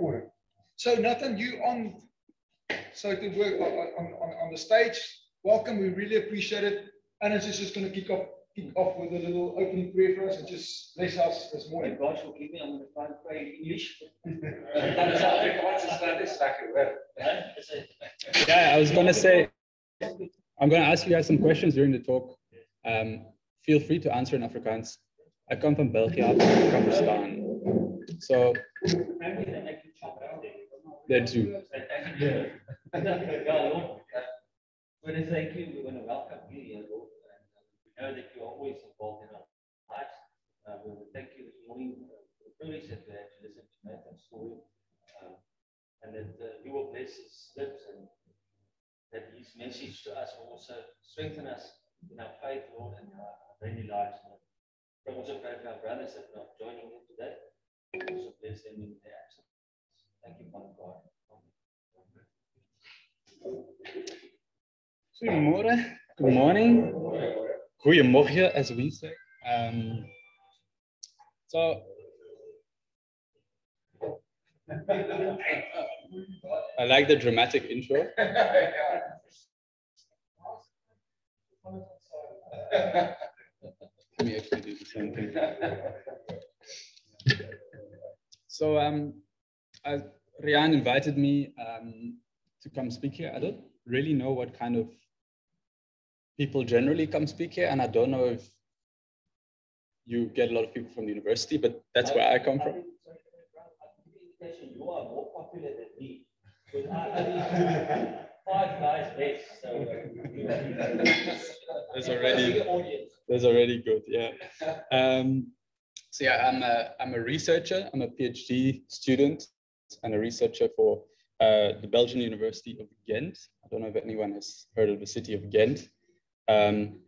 order. So Nathan, you on, so to work on, on, on the stage, welcome, we really appreciate it. And it's just going to kick off, kick off with a little opening prayer for us and just bless us this morning. God forgive me, I'm going to try and pray in English. yeah, I was going to say, I'm going to ask you guys some questions during the talk. Um, feel free to answer in Afrikaans. I come from Belgium, I come from Kazakhstan. So, there too. Yeah, going to thank you. we want to welcome you here, And uh, we know that you're always involved in our lives. Uh, we will thank you this morning uh, for the privilege that we had to listen to Nathan's story. Um, and that uh, you will bless his lips and that his message to us will also strengthen us in our faith, Lord, and our daily lives. Lord. We also pray for our brothers that are not joining in today. Also bless them in their absence. Thank you, Father God. Goedemorgen, good morning, goedemorgen, as we say. Um, so, I like the dramatic intro. Let me actually do the same thing. So, um, I, Rian invited me um, to come speak here. I don't really know what kind of people generally come speak here, and I don't know if you get a lot of people from the university, but that's where I come from. You are more popular than me. Five guys less, so there's already there's already good, yeah. Um, so yeah, I'm a I'm a researcher. I'm a PhD student and a researcher for uh, the Belgian University of Ghent. I don't know if anyone has heard of the city of Ghent. Um,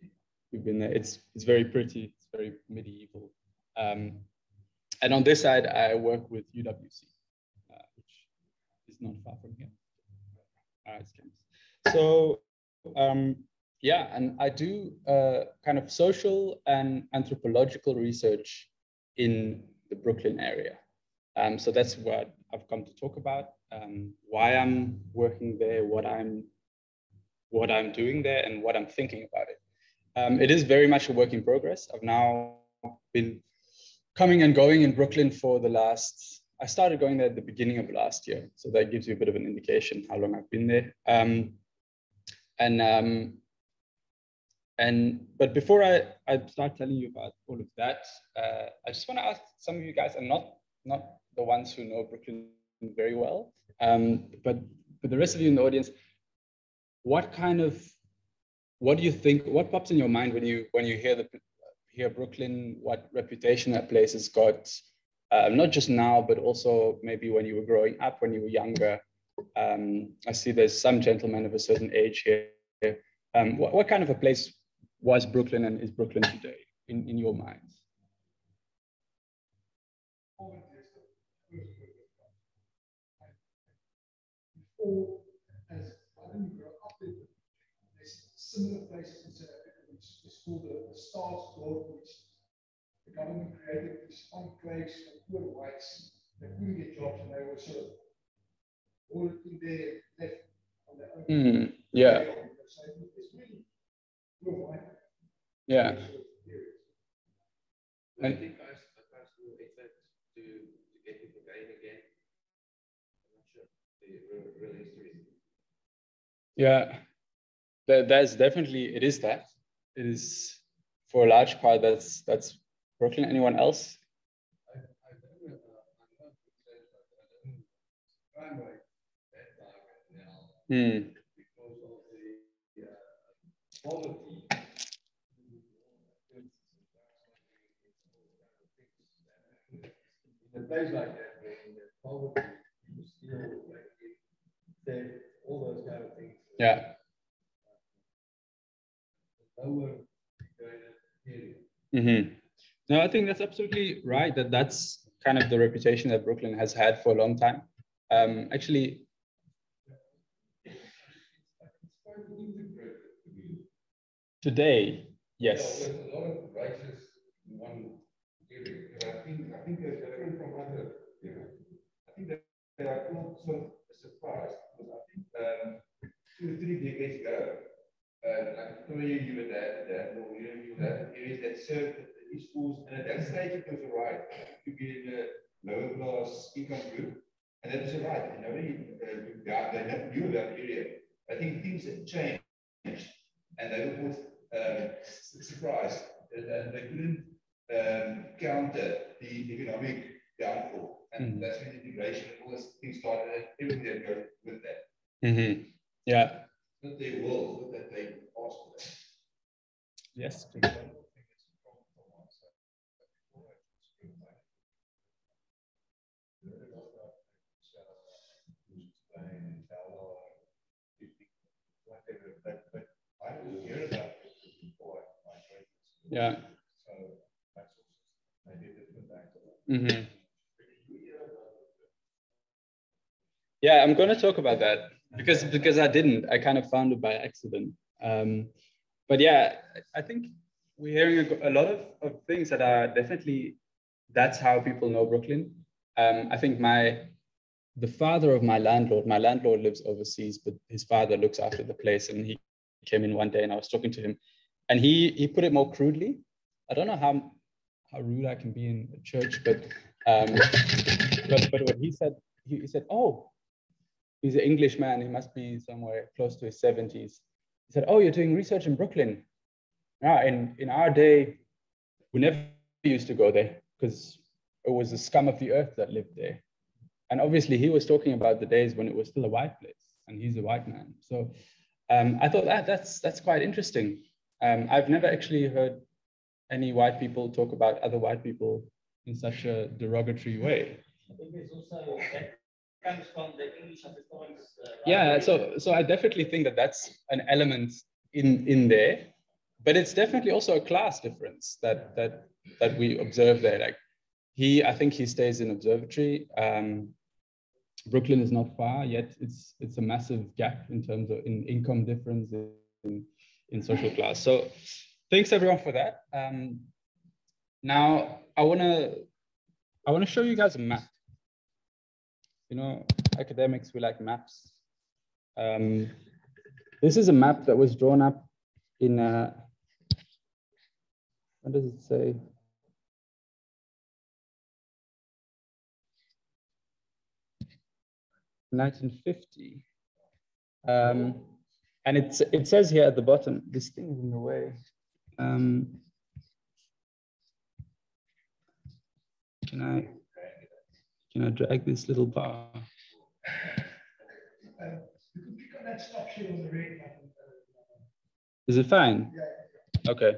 we've been there. It's it's very pretty. It's very medieval. Um, and on this side, I work with UWC, uh, which is not far from here. Uh, so um, yeah, and I do uh, kind of social and anthropological research in the Brooklyn area. Um, so that's what I've come to talk about, um, why I'm working there, what I'm what I'm doing there and what I'm thinking about it. Um, it is very much a work in progress. I've now been coming and going in Brooklyn for the last, I started going there at the beginning of last year. So that gives you a bit of an indication how long I've been there. Um, and, um, and, but before I, I start telling you about all of that, uh, I just want to ask some of you guys, and not, not the ones who know Brooklyn very well, um, but, for the rest of you in the audience, what kind of what do you think what pops in your mind when you when you hear the hear brooklyn what reputation that place has got uh, not just now but also maybe when you were growing up when you were younger? Um, i see there's some gentlemen of a certain age here. Um, what, what kind of a place was brooklyn and is brooklyn today in, in your minds Before, as I didn't grow up there, there's similar places in South Africa which is called the, the Staatsdorp, which the government created these enclaves for poor whites that couldn't get jobs and they were sort of all in there left on their own. Mm, yeah. So it's really poor white. Yeah. I think I suppose will effort to, to get people going again. I'm not sure the real, history. Yeah, there, there's definitely it is that. It is for a large part that's that's Brooklyn. Anyone else? I, I don't know, I'm not concerned, but I don't find like that time and now Hmm. because of the uh, poverty. In a place like that, the poverty, you still all those kind of things. Yeah. Lower degraded area. hmm No, I think that's absolutely right. That that's kind of the reputation that Brooklyn has had for a long time. Um, actually, It's quite integrated to be today, Yeah, yes. there's a lot of in one area. And I think I think they're different from other, you know. I think they're they are called sort of two or three decades ago, uh, like Toya, you were there, that, or you, you were there, areas that served the schools, and at that stage it was right to be in a lower class income group, and that was right. And nobody, uh, they never knew about the area. I think things have changed, and they were both uh, surprised that they couldn't um, counter the economic downfall. And mm. that's when integration and all those things started, and everything that goes with that. Mm-hmm. Yeah. Not their world, but that they asked for that. Yes. Yeah. Mm-hmm. Yeah, I'm going to talk about that because because I didn't. I kind of found it by accident. Um, but yeah, I think we're hearing a, lot of, of things that are definitely that's how people know Brooklyn. Um, I think my the father of my landlord, my landlord lives overseas, but his father looks after the place, and he came in one day, and I was talking to him, and he he put it more crudely. I don't know how how rude I can be in a church, but um, but but what he said, he, he said, oh, he's an English man. He must be somewhere close to his seventies. He said, oh, you're doing research in Brooklyn. Now, in in our day, we never used to go there because it was the scum of the earth that lived there. And obviously, he was talking about the days when it was still a white place, and he's a white man. So um, I thought that that's that's quite interesting. Um, I've never actually heard any white people talk about other white people in such a derogatory way. Yeah, so so I definitely think that that's an element in in there, but it's definitely also a class difference that that that we observe there. Like he, I think he stays in observatory. Um, Brooklyn is not far yet. It's it's a massive gap in terms of in income difference in in social class. So thanks everyone for that. Um, now I wanna I wanna show you guys a map. You know, academics we like maps. Um, this is a map that was drawn up in uh, what does it say? 1950. Um, and it's, it says here at the bottom, this thing is in the way. Um, can I can I drag this little bar? Is it fine? Okay.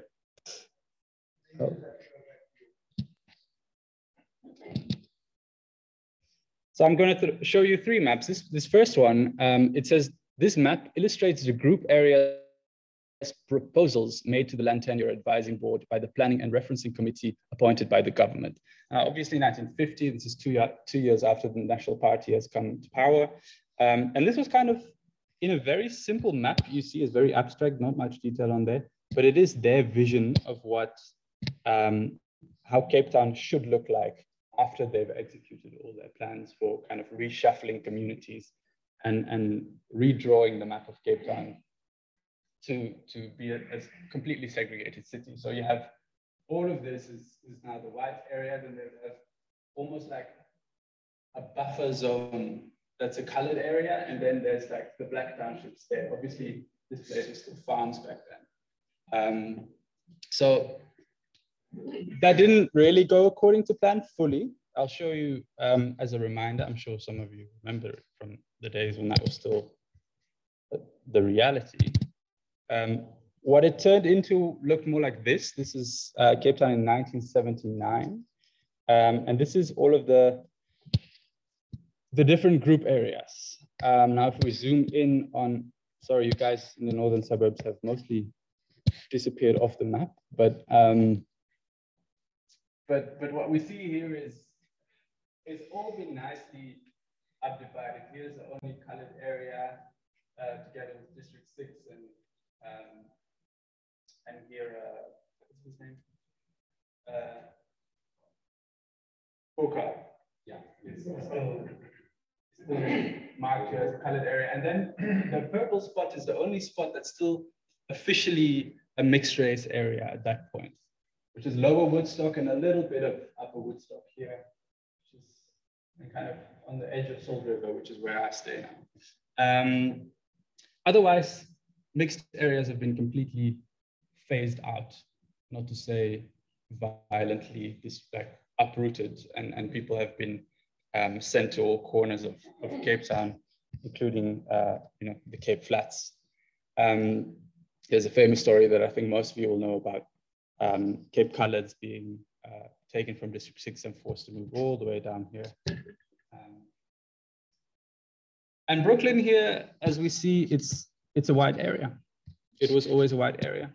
Oh. So I'm going to show you three maps. This, this first one, um, it says this map illustrates the group area proposals made to the Land Tenure Advising Board by the Planning and Referencing Committee appointed by the government. Uh, obviously, 1950, this is two, two years after the National Party has come to power. Um, and this was kind of in a very simple map. You see is very abstract, not much detail on there, but it is their vision of what, um, how Cape Town should look like after they've executed all their plans for kind of reshuffling communities and, and redrawing the map of Cape Town to, to be a, a completely segregated city. So you have all of this is, is now the white area, then have almost like a buffer zone that's a colored area, and then there's like the black townships there. Obviously, this place was still farms back then. Um, so that didn't really go according to plan fully. I'll show you um, as a reminder. I'm sure some of you remember from the days when that was still the reality. Um, what it turned into looked more like this. This is uh, Cape Town in 1979. Um, and this is all of the, the different group areas. Um, now, if we zoom in on, sorry, you guys in the northern suburbs have mostly disappeared off the map, but um, but but what we see here is it's all been nicely subdivided. Here's the only colored area uh, together with District 6 and um, and here, uh, what's his name? Uh, Bo-Kaap. Yeah, it's, it's still, still marked here as a colored area. And then the purple spot is the only spot that's still officially a mixed race area at that point, which is lower Woodstock and a little bit of upper Woodstock here, which is kind of on the edge of Salt River, which is where I stay now. Um, otherwise, mixed areas have been completely phased out, not to say violently dis like uprooted, and, and people have been um, sent to all corners of, of Cape Town, including uh, you know the Cape Flats. Um, there's a famous story that I think most of you will know about um, Cape Coloureds being uh, taken from District 6 and forced to move all the way down here. Um, and Brooklyn here, as we see, it's, it's a wide area. It was always a wide area.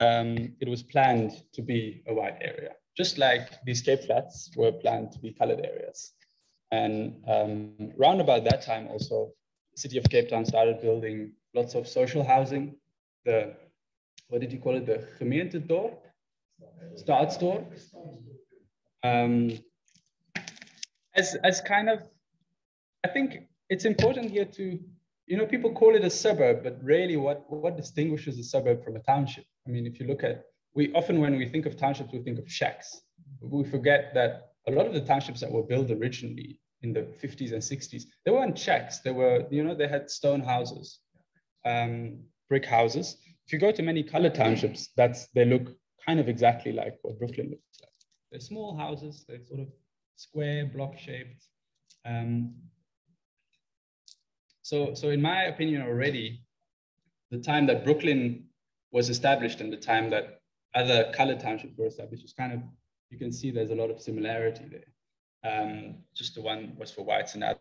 Um, it was planned to be a wide area, just like these Cape Flats were planned to be colored areas. And um, around about that time also, city of Cape Town started building lots of social housing. The, what did you call it? The gemeentedorp? Staatsdorp? Um, as, as kind of, I think it's important here to, you know, people call it a suburb, but really what, what distinguishes a suburb from a township? I mean, if you look at, we often when we think of townships, we think of shacks. We forget that a lot of the townships that were built originally in the 50s and 60s, they weren't shacks. They were, you know, they had stone houses, um, brick houses. If you go to many color townships, that's they look kind of exactly like what Brooklyn looks like. They're small houses, they're sort of square, block shaped. Um, so, so in my opinion already, the time that Brooklyn was established and the time that other colored townships were established is kind of, you can see there's a lot of similarity there. Um, just the one was for whites and the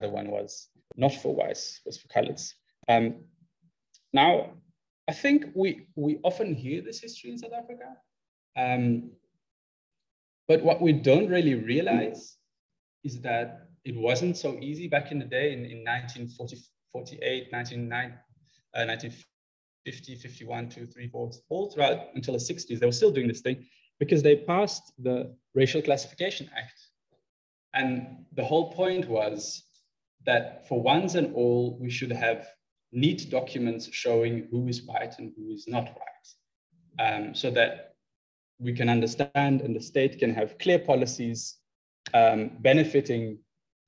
other one was not for whites, was for coloreds. Um, now, I think we, we often hear this history in South Africa, um, but what we don't really realize is that it wasn't so easy back in the day in, in 1948, 1950, uh, 1950, 51, 2, 3, 4, all throughout until the 60s, they were still doing this thing because they passed the Racial Classification Act. And the whole point was that for once and all, we should have neat documents showing who is white and who is not white, um, so that we can understand and the state can have clear policies um, benefiting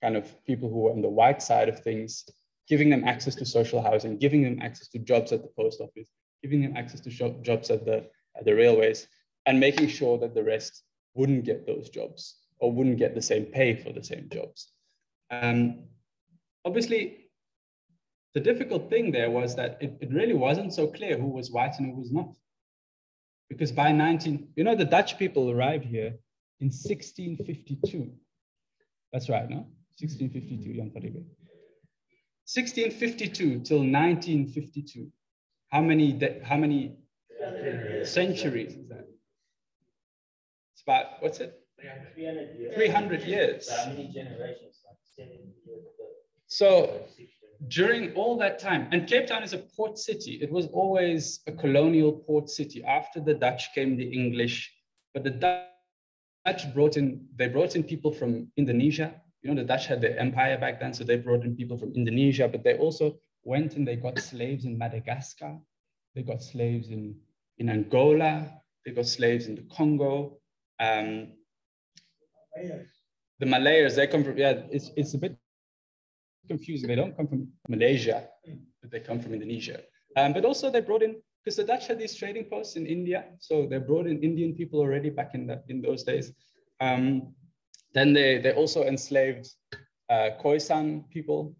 kind of people who are on the white side of things, giving them access to social housing, giving them access to jobs at the post office, giving them access to jobs at the, at the railways, and making sure that the rest wouldn't get those jobs or wouldn't get the same pay for the same jobs. Um, obviously, the difficult thing there was that it, it really wasn't so clear who was white and who was not. Because by 19, you know, the Dutch people arrived here in 1652. That's right, no? 1652, Jan 1652 till 1952. How many, how many centuries is that? It's about, what's it? 300 years. 300 years. How many generations? Years. So during all that time, and Cape Town is a port city. It was always a colonial port city. After the Dutch came the English, but the Dutch brought in, they brought in people from Indonesia. You know, the Dutch had the empire back then, so they brought in people from Indonesia, but they also went and they got slaves in Madagascar. They got slaves in, in Angola. They got slaves in the Congo. Um, the Malayas, they come from, yeah, it's, it's a bit confusing. They don't come from Malaysia, but they come from Indonesia. Um, but also they brought in, because the Dutch had these trading posts in India. So they brought in Indian people already back in, the, in those days. Um, then they, they also enslaved uh, Khoisan people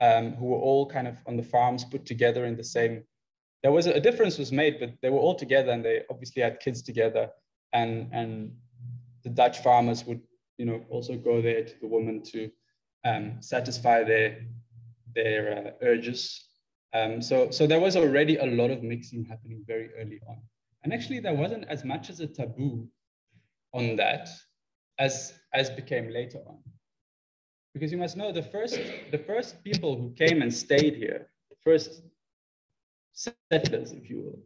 um, who were all kind of on the farms put together in the same, there was a, a difference was made, but they were all together and they obviously had kids together. And, and the Dutch farmers would, you know, also go there to the woman to um, satisfy their their uh, urges. Um, so so there was already a lot of mixing happening very early on, and actually there wasn't as much as a taboo on that as as became later on, because you must know the first the first people who came and stayed here, first settlers, if you will,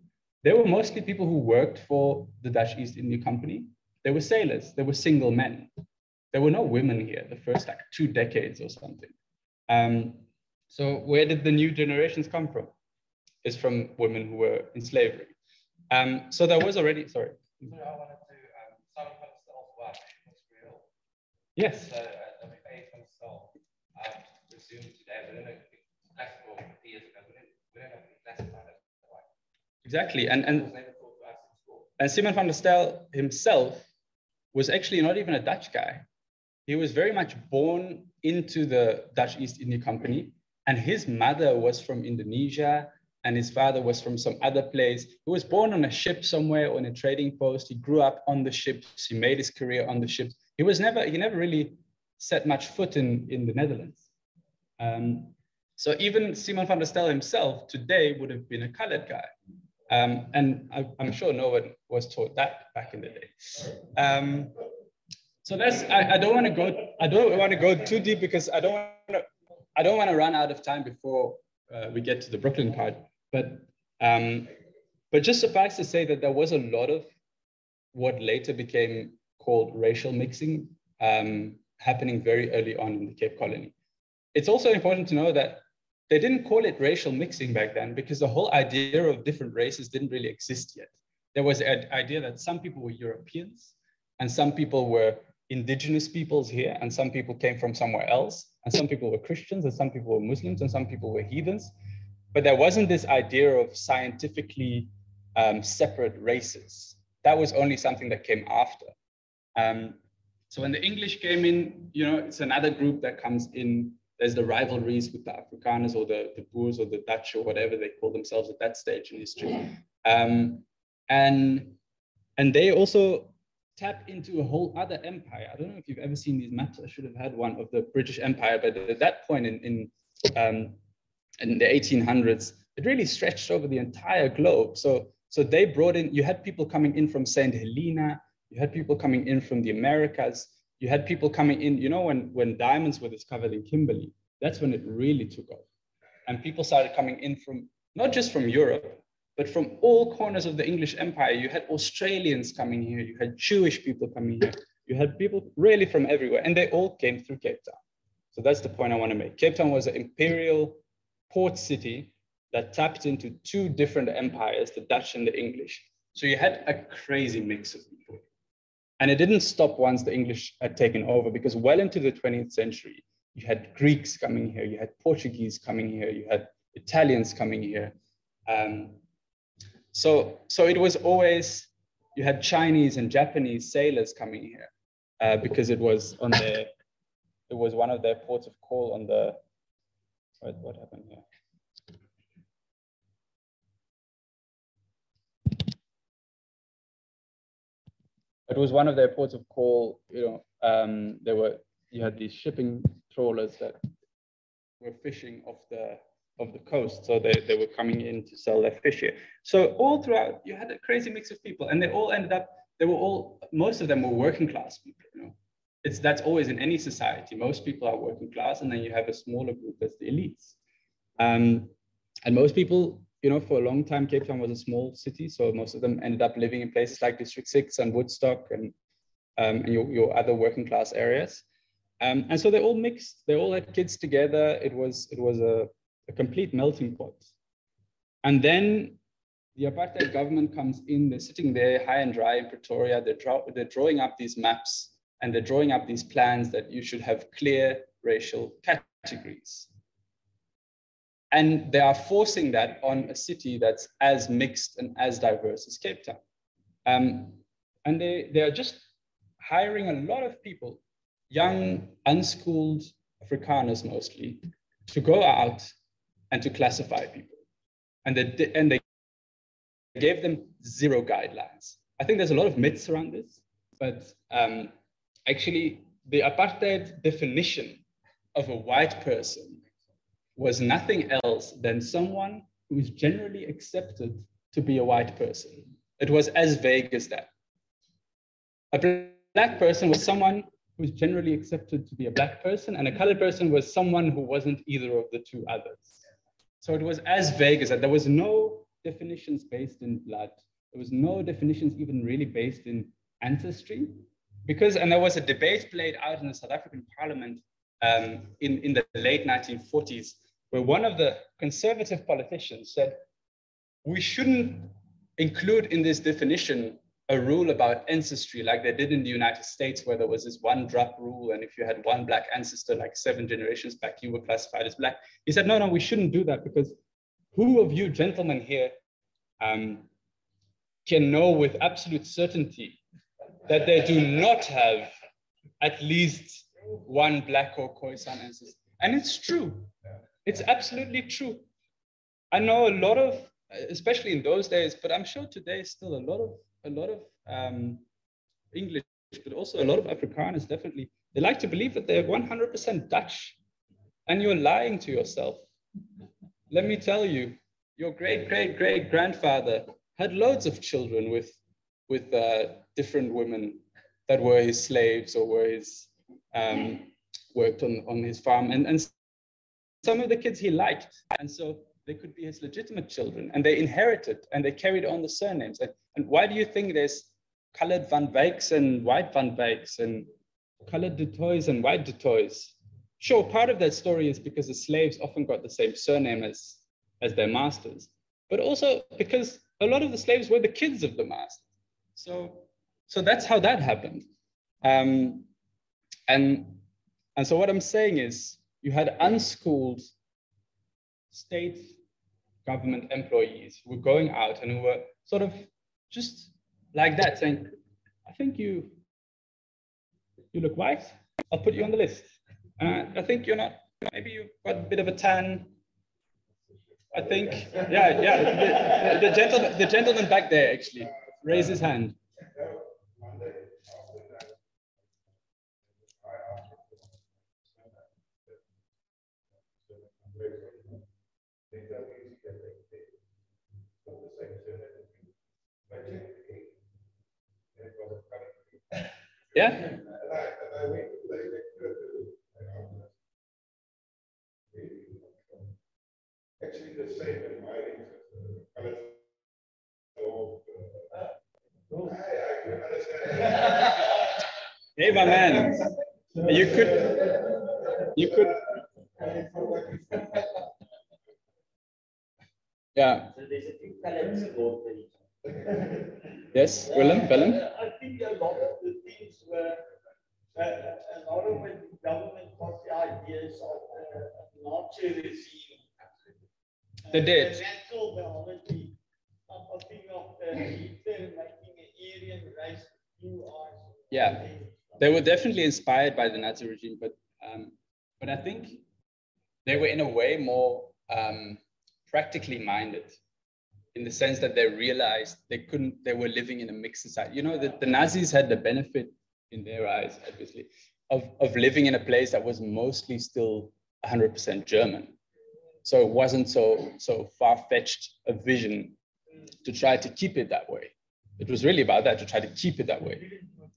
they were mostly people who worked for the Dutch East India Company. They were sailors. They were single men there were no women here the first like two decades or something. Um, so where did the new generations come from? Is from women who were in slavery. Um, so there was already, sorry. So I wanted to, um, Simon van der Stel's wife was real. Yes. So uh, WA van der Stel resumed today, but in a classical years ago, we didn't, we didn't have to classify that. Like, Exactly. And, and was never taught to us in school. And Simon van der Stel himself was actually not even a Dutch guy. He was very much born into the Dutch East India Company, and his mother was from Indonesia, and his father was from some other place. He was born on a ship somewhere on a trading post. He grew up on the ships. He made his career on the ships. He was never, he never really set much foot in, in the Netherlands. Um, so even Simon van der Stel himself today would have been a colored guy. Um, and I, am sure no one was taught that back in the day. Um, so that's I, I don't want to go I don't want to go too deep because I don't want to I don't want to run out of time before uh, we get to the Brooklyn part. But um, but just suffice to say that there was a lot of what later became called racial mixing um, happening very early on in the Cape Colony. It's also important to know that they didn't call it racial mixing back then because the whole idea of different races didn't really exist yet. There was an idea that some people were Europeans and some people were indigenous peoples here and some people came from somewhere else and some people were Christians and some people were Muslims and some people were heathens. But there wasn't this idea of scientifically um, separate races. That was only something that came after. Um, so when the English came in, you know, it's another group that comes in there's the rivalries with the Afrikaners or the, the Boers or the Dutch or whatever they call themselves at that stage in history. Um, and, and they also tap into a whole other empire. I don't know if you've ever seen these maps. I should have had one of the British Empire, but at that point in, in, um, in the 1800s, it really stretched over the entire globe. So, so they brought in, you had people coming in from St. Helena, you had people coming in from the Americas, you had people coming in, you know, when, when diamonds were discovered in Kimberley, that's when it really took off. And people started coming in from, not just from Europe, but from all corners of the English Empire. You had Australians coming here, you had Jewish people coming here, you had people really from everywhere, and they all came through Cape Town. So that's the point I want to make. Cape Town was an imperial port city that tapped into two different empires, the Dutch and the English. So you had a crazy mix of people. And it didn't stop once the English had taken over, because well into the 20th century, you had Greeks coming here, you had Portuguese coming here, you had Italians coming here. Um, so, so it was always, you had Chinese and Japanese sailors coming here uh, because it was on their, it was one of their ports of call on the, what, what happened here? It was one of their ports of call. You know, um, there were you had these shipping trawlers that were fishing off the of the coast, so they, they were coming in to sell their fish here. So all throughout, you had a crazy mix of people, and they all ended up. They were all most of them were working class people. You know, it's that's always in any society. Most people are working class, and then you have a smaller group that's the elites. Um, and most people you know, for a long time, Cape Town was a small city, so most of them ended up living in places like District 6 and Woodstock and, um, and your, your other working class areas. Um, and so they all mixed, they all had kids together. It was, it was a, a complete melting pot. And then the apartheid government comes in, they're sitting there high and dry in Pretoria, they're, draw, they're drawing up these maps and they're drawing up these plans that you should have clear racial categories. And they are forcing that on a city that's as mixed and as diverse as Cape Town. Um, and they, they are just hiring a lot of people, young, unschooled Afrikaners mostly, to go out and to classify people. And they, and they gave them zero guidelines. I think there's a lot of myths around this, but um, actually, the apartheid definition of a white person was nothing else than someone who is generally accepted to be a white person. It was as vague as that. A black person was someone who is generally accepted to be a black person, and a colored person was someone who wasn't either of the two others. So it was as vague as that. There was no definitions based in blood. There was no definitions even really based in ancestry. Because, and there was a debate played out in the South African parliament um, in, in the late 1940s, where one of the conservative politicians said, we shouldn't include in this definition a rule about ancestry like they did in the United States, where there was this one drop rule. And if you had one black ancestor, like seven generations back, you were classified as black. He said, no, no, we shouldn't do that because who of you gentlemen here um, can know with absolute certainty that they do not have at least one black or Khoisan ancestor. And it's true. It's absolutely true. I know a lot of, especially in those days, but I'm sure today still a lot of a lot of um, English, but also a lot of Afrikaners definitely. They like to believe that they're 100% Dutch, and you're lying to yourself. Let me tell you, your great great great grandfather had loads of children with with uh, different women that were his slaves or were his um, worked on, on his farm and, and some of the kids he liked and so they could be his legitimate children and they inherited and they carried on the surnames. And, and why do you think there's colored van Wyks and white van Wyks and colored du Toits and white du Toits? Sure part of that story is because the slaves often got the same surname as as their masters but also because a lot of the slaves were the kids of the masters so so that's how that happened. Um, and, and so what I'm saying is you had unschooled state government employees who were going out and who were sort of just like that saying, I think you, you look white, I'll put you on the list. Uh, I think you're not, maybe you've got a bit of a tan. I think, yeah, yeah, the, the, gentleman, the gentleman back there actually raised his hand. Yeah. Actually, the same in my Hey, my man. You could, you could. Yeah. So there's a few talents it. Yes, Willem, Willem. Uh, I think a lot of the things were, uh, a lot of when the government got the ideas of uh, a Nazi regime. They did. The natural biology of a thing of the Hitler making an Aryan race, blue eyes. Yeah. They were definitely inspired by the Nazi regime, but um, but I think they were in a way more um, practically minded in the sense that they realized they couldn't, they were living in a mixed society. You know, the, the Nazis had the benefit in their eyes, obviously, of, of living in a place that was mostly still 100% German. So it wasn't so, so far-fetched a vision to try to keep it that way. It was really about that, to try to keep it that way.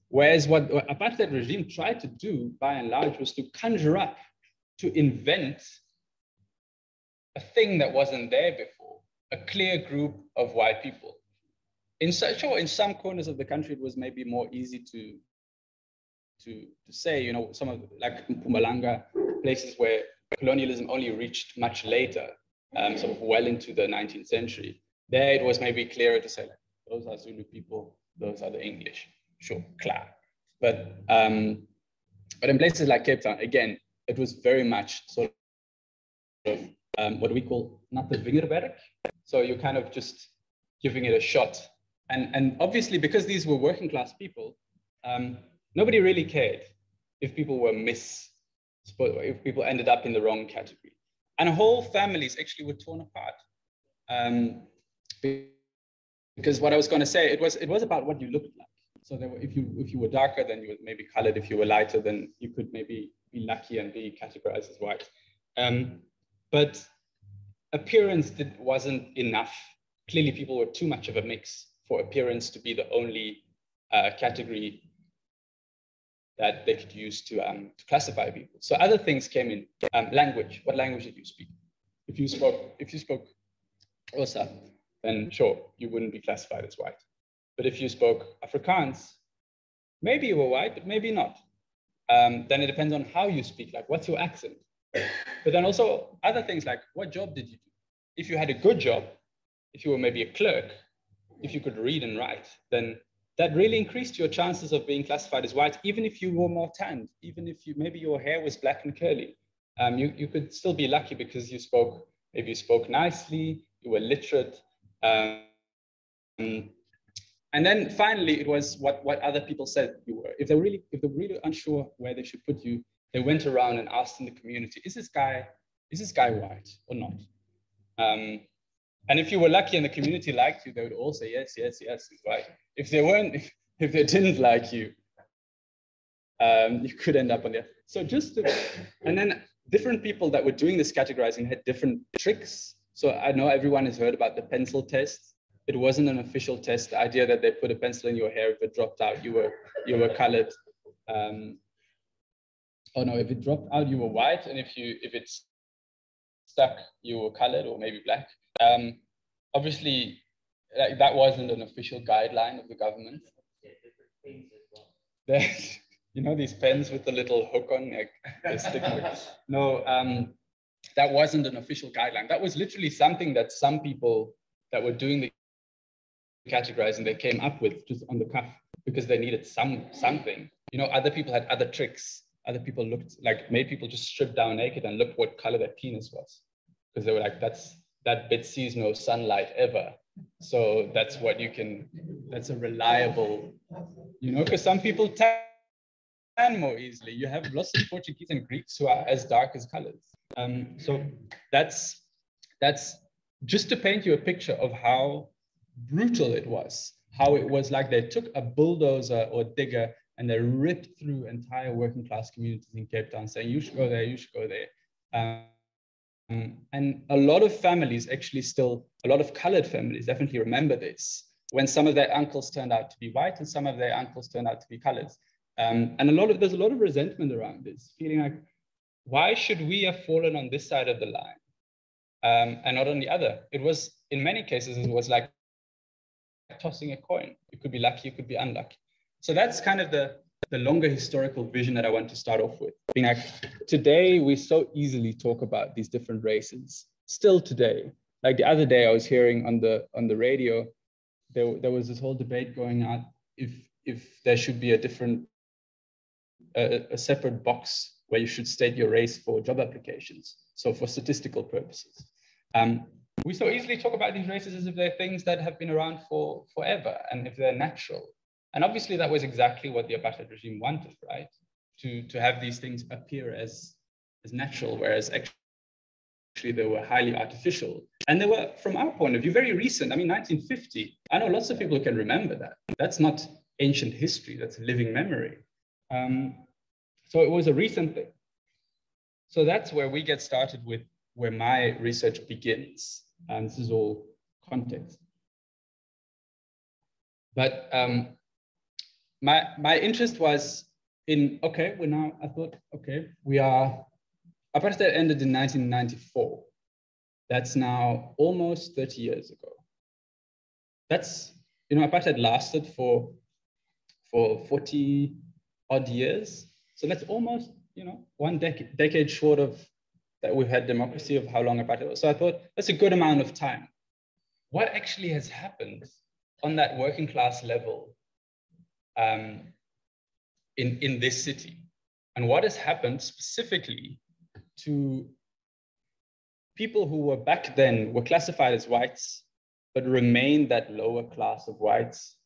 Whereas what apartheid regime tried to do, by and large, was to conjure up, to invent a thing that wasn't there before, a clear group of white people. In such, sure, in some corners of the country, it was maybe more easy to, to, to say, you know, some of like Mpumalanga, places where colonialism only reached much later, um, sort of well into the 19th century. There it was maybe clearer to say, like, those are Zulu people, those are the English. Sure, klar. But, um, but in places like Cape Town, again, it was very much sort of um, what we call not the vingerwerk. So you're kind of just giving it a shot. And, and obviously, because these were working class people, um, nobody really cared if people were mis, if people ended up in the wrong category. And whole families actually were torn apart. Um, because what I was going to say, it was it was about what you looked like. So were, if you if you were darker, then you were maybe colored. If you were lighter, then you could maybe be lucky and be categorized as white. Um, but appearance did, wasn't enough. Clearly, people were too much of a mix for appearance to be the only uh, category that they could use to, um, to classify people. So other things came in. Um, language. What language did you speak? If you spoke, if you spoke Xhosa, then sure, you wouldn't be classified as white. But if you spoke Afrikaans, maybe you were white, but maybe not. Um, then it depends on how you speak, like what's your accent. But then also other things like what job did you do? If you had a good job, if you were maybe a clerk, if you could read and write, then that really increased your chances of being classified as white, even if you were more tanned, even if you maybe your hair was black and curly. Um, you, you could still be lucky because you spoke, maybe you spoke nicely, you were literate. Um, and then finally, it was what, what other people said you were. If they're really, if they're really unsure where they should put you, they went around and asked in the community, is this guy, is this guy white or not? Um, and if you were lucky and the community liked you, they would all say, yes, yes, yes, white. If they weren't, if, if they didn't like you, um, you could end up on there. So just, to, and then different people that were doing this categorizing had different tricks. So I know everyone has heard about the pencil test. It wasn't an official test. The idea that they put a pencil in your hair, if it dropped out, you were you were colored. Um, oh no, if it dropped out, you were white, and if you if it's stuck, you were colored or maybe black. Um, obviously, like, that wasn't an official guideline of the government. There's, you know, these pens with the little hook on, like, no, um, that wasn't an official guideline. That was literally something that some people that were doing the categorizing they came up with just on the cuff because they needed some something. You know, other people had other tricks. Other people looked like made people just strip down naked and look what color their penis was because they were like, that's that bit sees no sunlight ever. So that's what you can, that's a reliable, you know, because some people tan more easily. You have lots of Portuguese and Greeks who are as dark as colors. Um, so that's, that's just to paint you a picture of how brutal it was, how it was like they took a bulldozer or digger and they ripped through entire working class communities in Cape Town saying, you should go there, you should go there. Um, um, and a lot of families actually still, a lot of colored families definitely remember this when some of their uncles turned out to be white and some of their uncles turned out to be colored. Um, and a lot of, there's a lot of resentment around this, feeling like, why should we have fallen on this side of the line um, and not on the other? It was, in many cases, it was like tossing a coin. You could be lucky, you could be unlucky. So that's kind of the, the longer historical vision that I want to start off with. Being like, today we so easily talk about these different races. Still today, like the other day, I was hearing on the on the radio, there, there was this whole debate going on if if there should be a different a, a separate box where you should state your race for job applications. So for statistical purposes. Um, we so easily talk about these races as if they're things that have been around for forever and if they're natural. And obviously that was exactly what the apartheid regime wanted, right? To, to have these things appear as, as natural, whereas actually they were highly artificial. And they were, from our point of view, very recent. I mean, 1950, I know lots of people can remember that. That's not ancient history, that's living memory. Um, so it was a recent thing. So that's where we get started with where my research begins. And this is all context. But um, my my interest was in okay we're now i thought okay we are apartheid ended in 1994 that's now almost 30 years ago. That's you know apartheid lasted for for 40 odd years. So that's almost you know one decade decade short of that we've had democracy of how long apartheid was. So i thought that's a good amount of time. What actually has happened on that working class level um, in, in this city. And what has happened specifically to people who were back then were classified as whites but remained that lower class of whites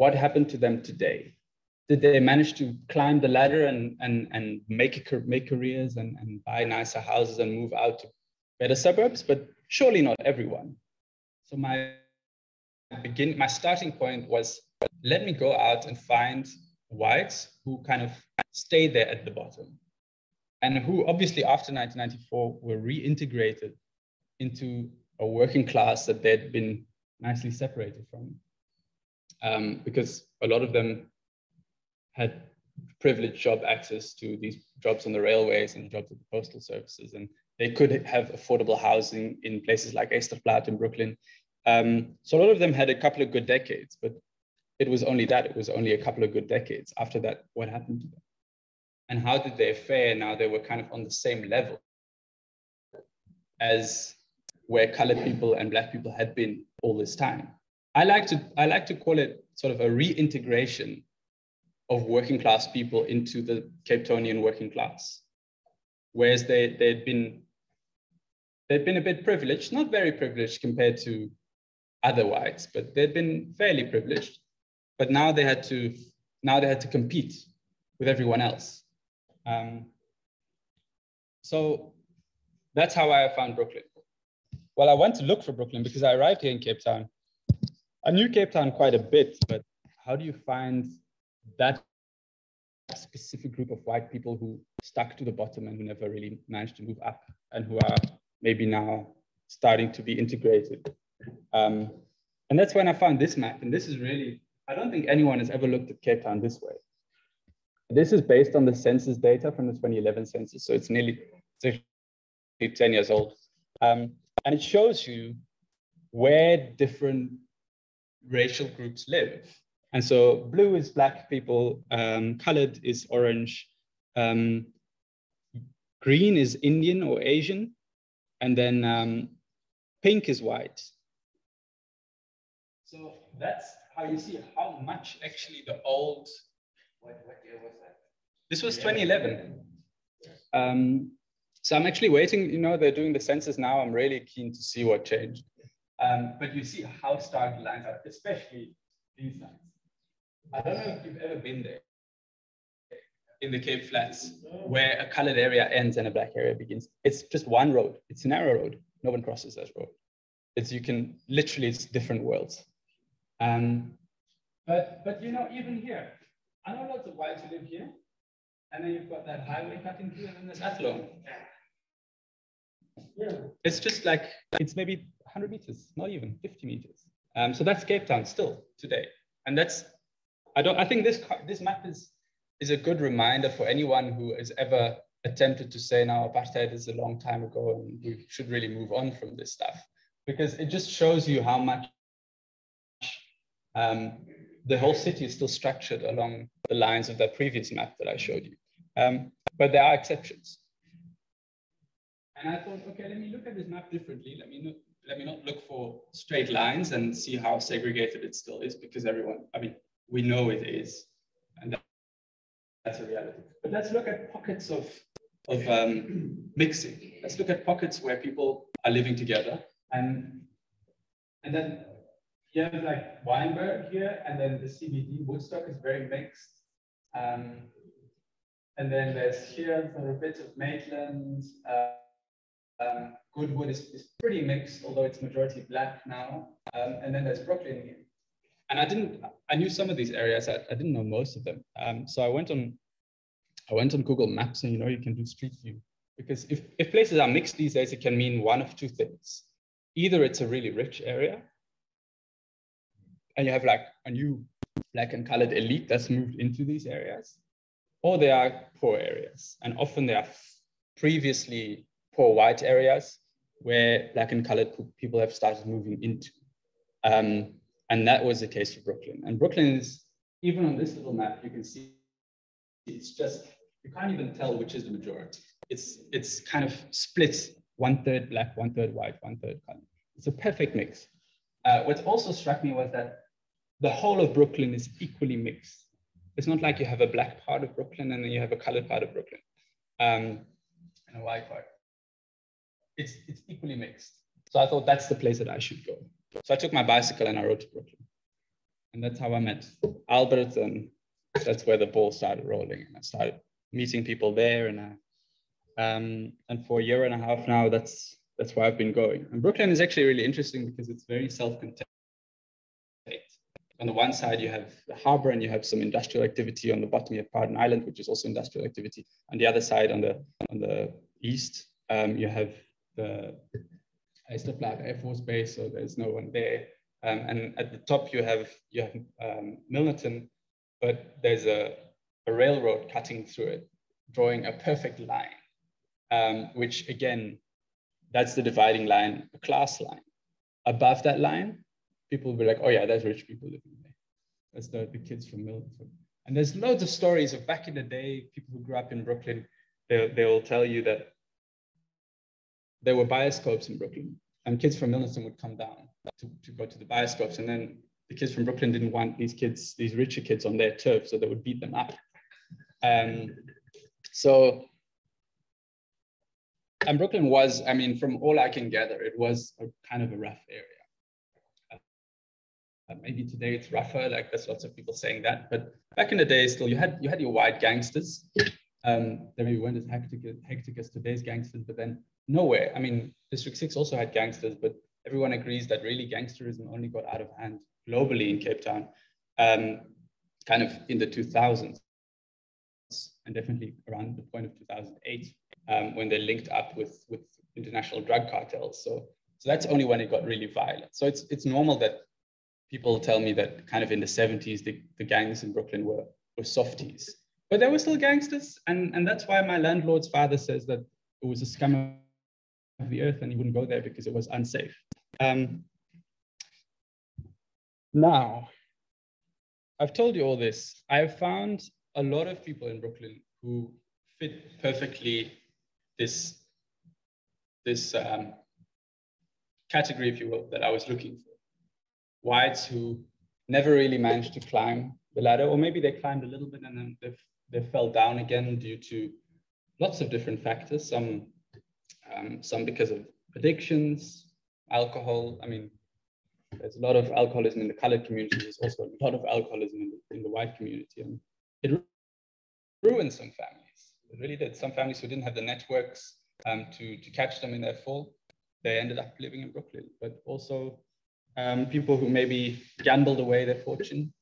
what happened to them today? Did they manage to climb the ladder and, and, and make, make careers and, and buy nicer houses and move out to better suburbs? But surely not everyone. So my begin my starting point was let me go out and find whites who kind of stay there at the bottom and who obviously after 1994 were reintegrated into a working class that they'd been nicely separated from um, because a lot of them had privileged job access to these jobs on the railways and jobs at the postal services and they could have affordable housing in places like Ysterplaat in Brooklyn. Um, so a lot of them had a couple of good decades, but it was only that. It was only a couple of good decades. After that, what happened to them? and how did they fare now they were kind of on the same level as where colored people and black people had been all this time. I like to I like to call it sort of a reintegration of working class people into the Cape Townian working class. Whereas they, they'd been they'd been a bit privileged, not very privileged compared to other whites, but they'd been fairly privileged. But now they had to now they had to compete with everyone else. Um, so that's how I found Brooklyn. Well, I went to look for Brooklyn because I arrived here in Cape Town. I knew Cape Town quite a bit, but how do you find that specific group of white people who stuck to the bottom and who never really managed to move up and who are maybe now starting to be integrated? Um, and that's when I found this map. And this is really, I don't think anyone has ever looked at Cape Town this way. This is based on the census data from the 2011 census. So it's nearly it's 10 years old. Um, and it shows you where different racial groups live. And so blue is black people, um, colored is orange, um, green is Indian or Asian, and then um, pink is white. So that's how you see how much actually the old. What, what year was that? This was 2011. Um, so I'm actually waiting, you know, they're doing the census now. I'm really keen to see what changed. Um, but you see how stark the lines are, especially these lines. I don't know if you've ever been there in the Cape Flats where a colored area ends and a black area begins. It's just one road. It's a narrow road. No one crosses that road. It's you can literally it's different worlds. Um, but but you know even here, I know lots of whites who live here, and then you've got that highway cutting through, and then there's Athlone. Yeah. It's just like it's maybe 100 meters, not even 50 meters. Um, so that's Cape Town still today, and that's I don't. I think this this map is is a good reminder for anyone who has ever attempted to say now apartheid is a long time ago and we should really move on from this stuff because it just shows you how much um, the whole city is still structured along the lines of that previous map that I showed you. Um, but there are exceptions. And I thought, okay, let me look at this map differently. Let me, let me not look for straight lines and see how segregated it still is because everyone, I mean, we know it is. And that's a reality. But let's look at pockets of, of um, mixing. Let's look at pockets where people are living together. And, and then have like Wynberg here, and then the CBD Woodstock is very mixed. Um, and then there's here for a bit of Maitland. Uh, um, Goodwood is, is pretty mixed, although it's majority black now. Um, and then there's Brooklyn here. And I didn't, I knew some of these areas, I, I didn't know most of them. Um, so I went on, I went on Google Maps and you know, you can do street view. Because if, if places are mixed these days, it can mean one of two things. Either it's a really rich area, and you have like a new black and colored elite that's moved into these areas, or they are poor areas. And often they are previously poor white areas where black and colored people have started moving into. Um, and that was the case for Brooklyn. And Brooklyn is, even on this little map, you can see it's just, you can't even tell which is the majority. It's, it's kind of split one third black, one third white, one third colored. It's a perfect mix. Uh, what also struck me was that the whole of Brooklyn is equally mixed. It's not like you have a black part of Brooklyn and then you have a colored part of Brooklyn um, and a white part. It's, it's equally mixed. So I thought that's the place that I should go. So I took my bicycle and I rode to Brooklyn. And that's how I met Albert. And that's where the ball started rolling. And I started meeting people there. And I, um, and for a year and a half now, that's that's where I've been going. And Brooklyn is actually really interesting because it's very self-contained. On the one side, you have the harbor and you have some industrial activity. On the bottom, you have Paarden Eiland, which is also industrial activity. On the other side, on the on the east, um, you have the Ysterplaat Air Force Base, so there's no one there. Um, and at the top, you have you have um, Milnerton, but there's a, a railroad cutting through it, drawing a perfect line, um, which again that's the dividing line, a class line. Above that line, people will be like, oh yeah, there's rich people living there. That's the, the kids from Milnerton. And there's loads of stories of back in the day, people who grew up in Brooklyn, they, they will tell you that there were bioscopes in Brooklyn and kids from Milnerton would come down to, to go to the bioscopes. And then the kids from Brooklyn didn't want these kids, these richer kids on their turf, so they would beat them up. Um, so, and Brooklyn was, I mean, from all I can gather, it was a kind of a rough area. Uh, maybe today it's rougher, like there's lots of people saying that, but back in the day still you had you had your white gangsters. Um, they maybe weren't as hectic, hectic as today's gangsters, but then nowhere. I mean, District 6 also had gangsters, but everyone agrees that really gangsterism only got out of hand globally in Cape Town, um, kind of in the 2000s, and definitely around the point of 2008, um, when they linked up with, with international drug cartels. So, so that's only when it got really violent. So it's, it's normal that people tell me that kind of in the 70s, the, the gangs in Brooklyn were, were softies. But there were still gangsters, and, and that's why my landlord's father says that it was a scum of the earth and he wouldn't go there because it was unsafe. Um, now, I've told you all this. I have found a lot of people in Brooklyn who fit perfectly this, this um, category, if you will, that I was looking for. Whites who never really managed to climb the ladder, or maybe they climbed a little bit and then they, they fell down again due to lots of different factors. Some um, some because of addictions, alcohol. I mean, there's a lot of alcoholism in the colored community. There's also a lot of alcoholism in the, in the white community. And it ruined some families. It really did. Some families who didn't have the networks um, to, to catch them in their fall, they ended up living in Brooklyn. But also um, people who maybe gambled away their fortune,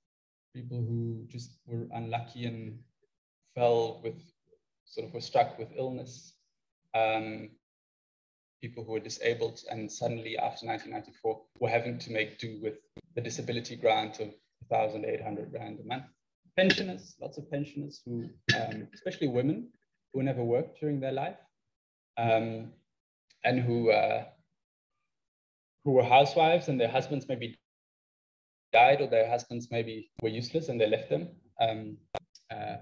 people who just were unlucky and fell with, sort of were struck with illness. Um, people who were disabled and suddenly after 1994 were having to make do with the disability grant of 1,800 rand a month. Pensioners, lots of pensioners who, um, especially women who never worked during their life um, and who, uh, who were housewives and their husbands maybe died or their husbands maybe were useless and they left them. Um, uh,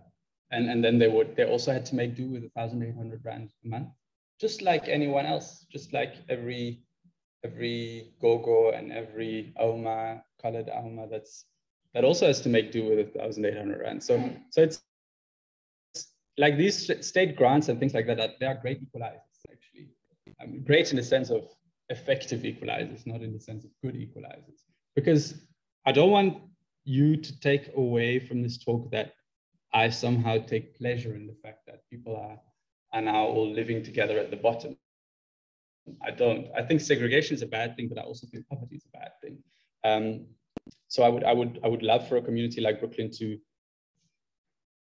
and, and then they would, they also had to make do with a 1,800 rand a month just like anyone else, just like every every gogo and every Oma, colored Oma that's that also has to make do with a thousand eight hundred rand. So so it's like these state grants and things like that, they are great equalizers actually. Um, great in the sense of effective equalizers, not in the sense of good equalizers. Because I don't want you to take away from this talk that I somehow take pleasure in the fact that people are are now all living together at the bottom. I don't. I think segregation is a bad thing, but I also think poverty is a bad thing. Um, so I would, I would, I would love for a community like Brooklyn to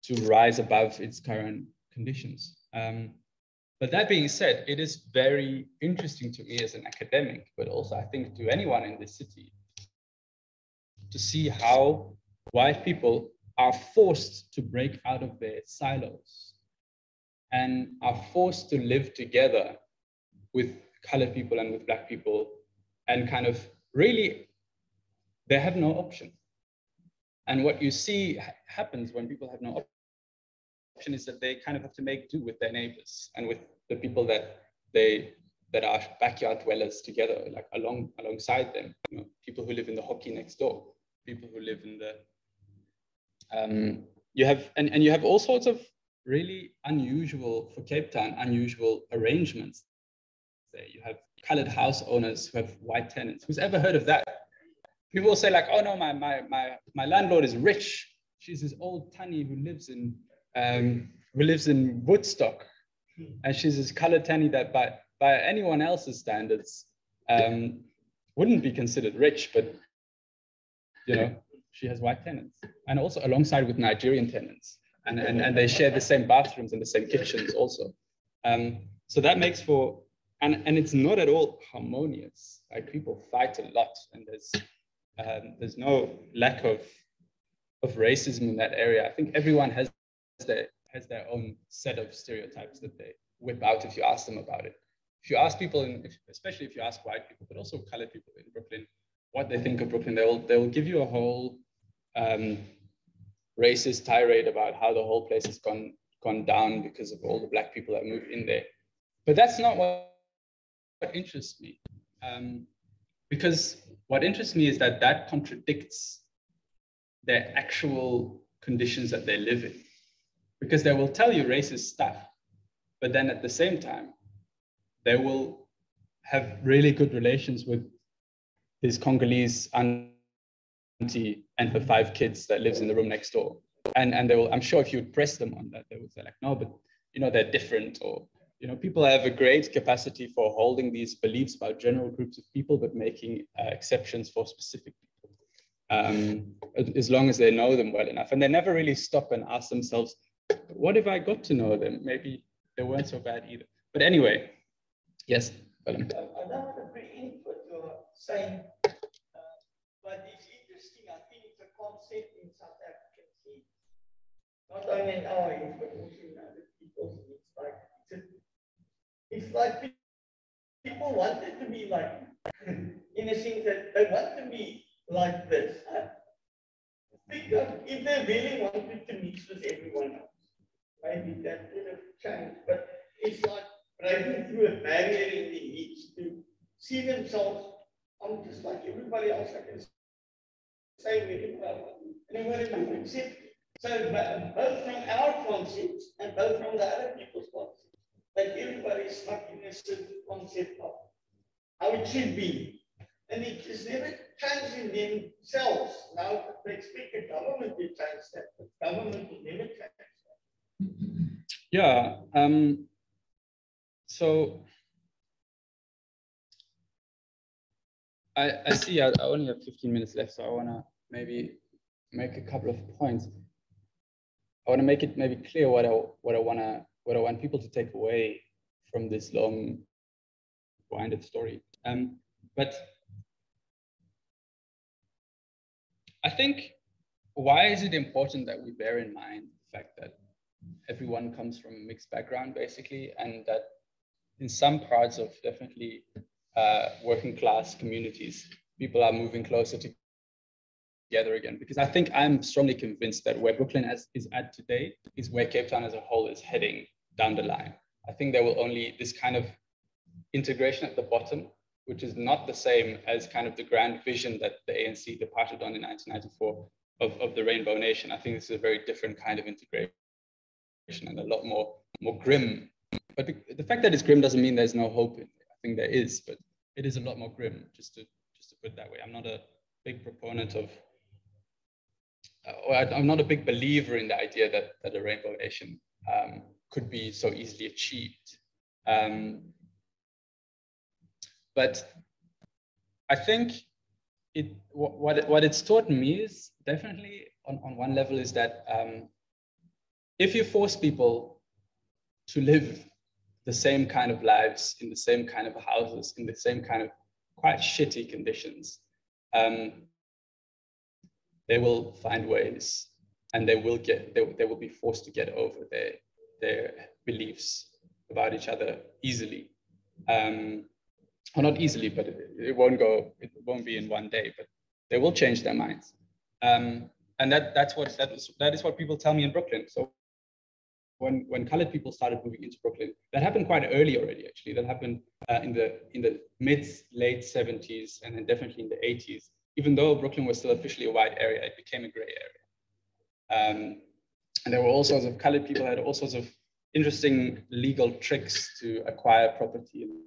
to rise above its current conditions. Um, but that being said, it is very interesting to me as an academic, but also I think to anyone in this city, to see how white people are forced to break out of their silos and are forced to live together with colored people and with black people and kind of really they have no option and what you see happens when people have no option is that they kind of have to make do with their neighbors and with the people that they that are backyard dwellers together like along alongside them you know, people who live in the hokkie next door people who live in the um, you have and, and you have all sorts of really unusual for Cape Town, unusual arrangements. There you have colored house owners who have white tenants. Who's ever heard of that? People say like, oh no, my, my, my, my landlord is rich. She's this old tannie who lives in, um, who lives in Woodstock. And she's this colored tannie that by, by anyone else's standards um, wouldn't be considered rich, but you know, she has white tenants. And also alongside with Nigerian tenants and, and, and they share the same bathrooms and the same kitchens also. Um, so that makes for, and, and it's not at all harmonious. Like people fight a lot and there's, um, there's no lack of, of racism in that area. I think everyone has their, has their own set of stereotypes that they whip out if you ask them about it. If you ask people, in, especially if you ask white people, but also colored people in Brooklyn, what they think of Brooklyn, they will, they will give you a whole um, racist tirade about how the whole place has gone gone down because of all the black people that moved in there. But that's not what, what interests me. Um, because what interests me is that that contradicts their actual conditions that they live in. Because they will tell you racist stuff, but then at the same time, they will have really good relations with his Congolese auntie and her five kids that lives in the room next door. And, and they will, I'm sure if you would press them on that, they would say like, no, but you know, they're different or, you know, people have a great capacity for holding these beliefs about general groups of people, but making uh, exceptions for specific people, um, as long as they know them well enough. And they never really stop and ask themselves, what if I got to know them? Maybe they weren't so bad either. But anyway, yes. Willem. Saying, uh, but it's interesting. I think it's a concept in South African not only in our age, but also in other people's. It's like it's, like people wanted to be like, in a sense that they want to be like this. I think if they really wanted to mix with everyone else, maybe that would have changed. But it's like breaking through a barrier in the needs to see themselves I'm just like everybody else. I can say anybody to accept. So both from our concepts and both from the other people's concepts, that everybody is stuck in a certain concept of how it should be. And it is never changing themselves. Now they expect the government to change that, but government will never change that. Yeah. Um, so I, I see I, I only have 15 minutes left, so I want to maybe make a couple of points. I want to make it maybe clear what I what I want to what I want people to take away from this long winded story. Um, but I think why is it important that we bear in mind the fact that everyone comes from a mixed background, basically, and that in some parts of definitely uh, working class communities, people are moving closer together again. Because I think I'm strongly convinced that where Brooklyn has, is at today is where Cape Town as a whole is heading down the line. I think there will only this kind of integration at the bottom, which is not the same as kind of the grand vision that the ANC departed on in 1994 of, of the Rainbow Nation. I think this is a very different kind of integration and a lot more, more grim but the, fact that it's grim doesn't mean there's no hope. I think there is, but it is a lot more grim, just to just to put it that way. I'm not a big proponent of, uh, I, am not a big believer in the idea that that a rainbow nation um, could be so easily achieved. Um, but I think it what what it's taught me is definitely on, on one level is that um, if you force people to live the same kind of lives in the same kind of houses in the same kind of quite shitty conditions um, they will find ways and they will get they, they will be forced to get over their their beliefs about each other easily um, or not easily but it, it, won't go it won't be in one day but they will change their minds um, and that that's what that is that is what people tell me in brooklyn so when when colored people started moving into Brooklyn. That happened quite early already, actually. That happened uh, in the in the mid late 70s and then definitely in the 80s. Even though Brooklyn was still officially a white area, it became a gray area. Um, and there were all sorts of colored people had all sorts of interesting legal tricks to acquire property in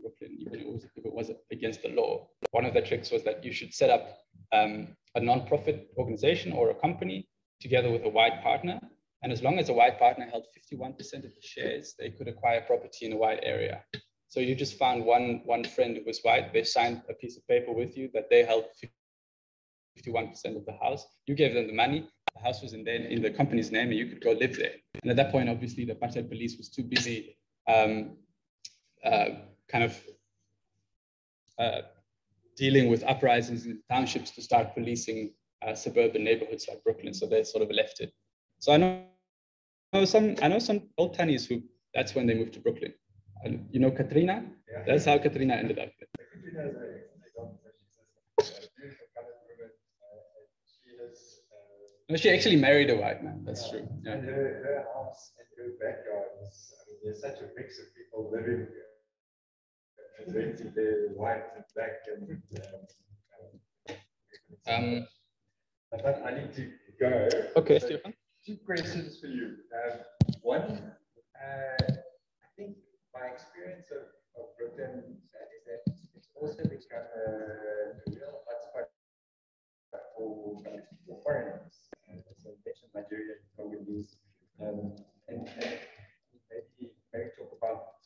Brooklyn, even if it was, against the law. One of the tricks was that you should set up um, a non-profit organization or a company together with a white partner and as long as a white partner held 51% of the shares, they could acquire property in a white area. So you just found one, one friend who was white, they signed a piece of paper with you that they held 51% of the house. You gave them the money, the house was in, then in the company's name and you could go live there. And at that point, obviously the Apartheid police was too busy um, uh, kind of uh, dealing with uprisings in townships to start policing uh, suburban neighborhoods like Brooklyn. So they sort of left it. So I know know some I know some old Tannies who that's when they moved to Brooklyn. And you know Katrina? Yeah. That's how Katrina ended up. She has uh, No, she actually married a white man. That's true. Yeah. And her, her house and her backyard is, I mean, there's such a mix of people living there. And renting there, white and black and. um, Um, But I need to go. okay, So, Stefan. Two questions for you. Um, one, uh, I think my experience of, of Britain uh, is that it's also become a, a real hotspot for, for foreigners. Mentioned Nigerian Congolese. Um, and, and maybe, maybe talk about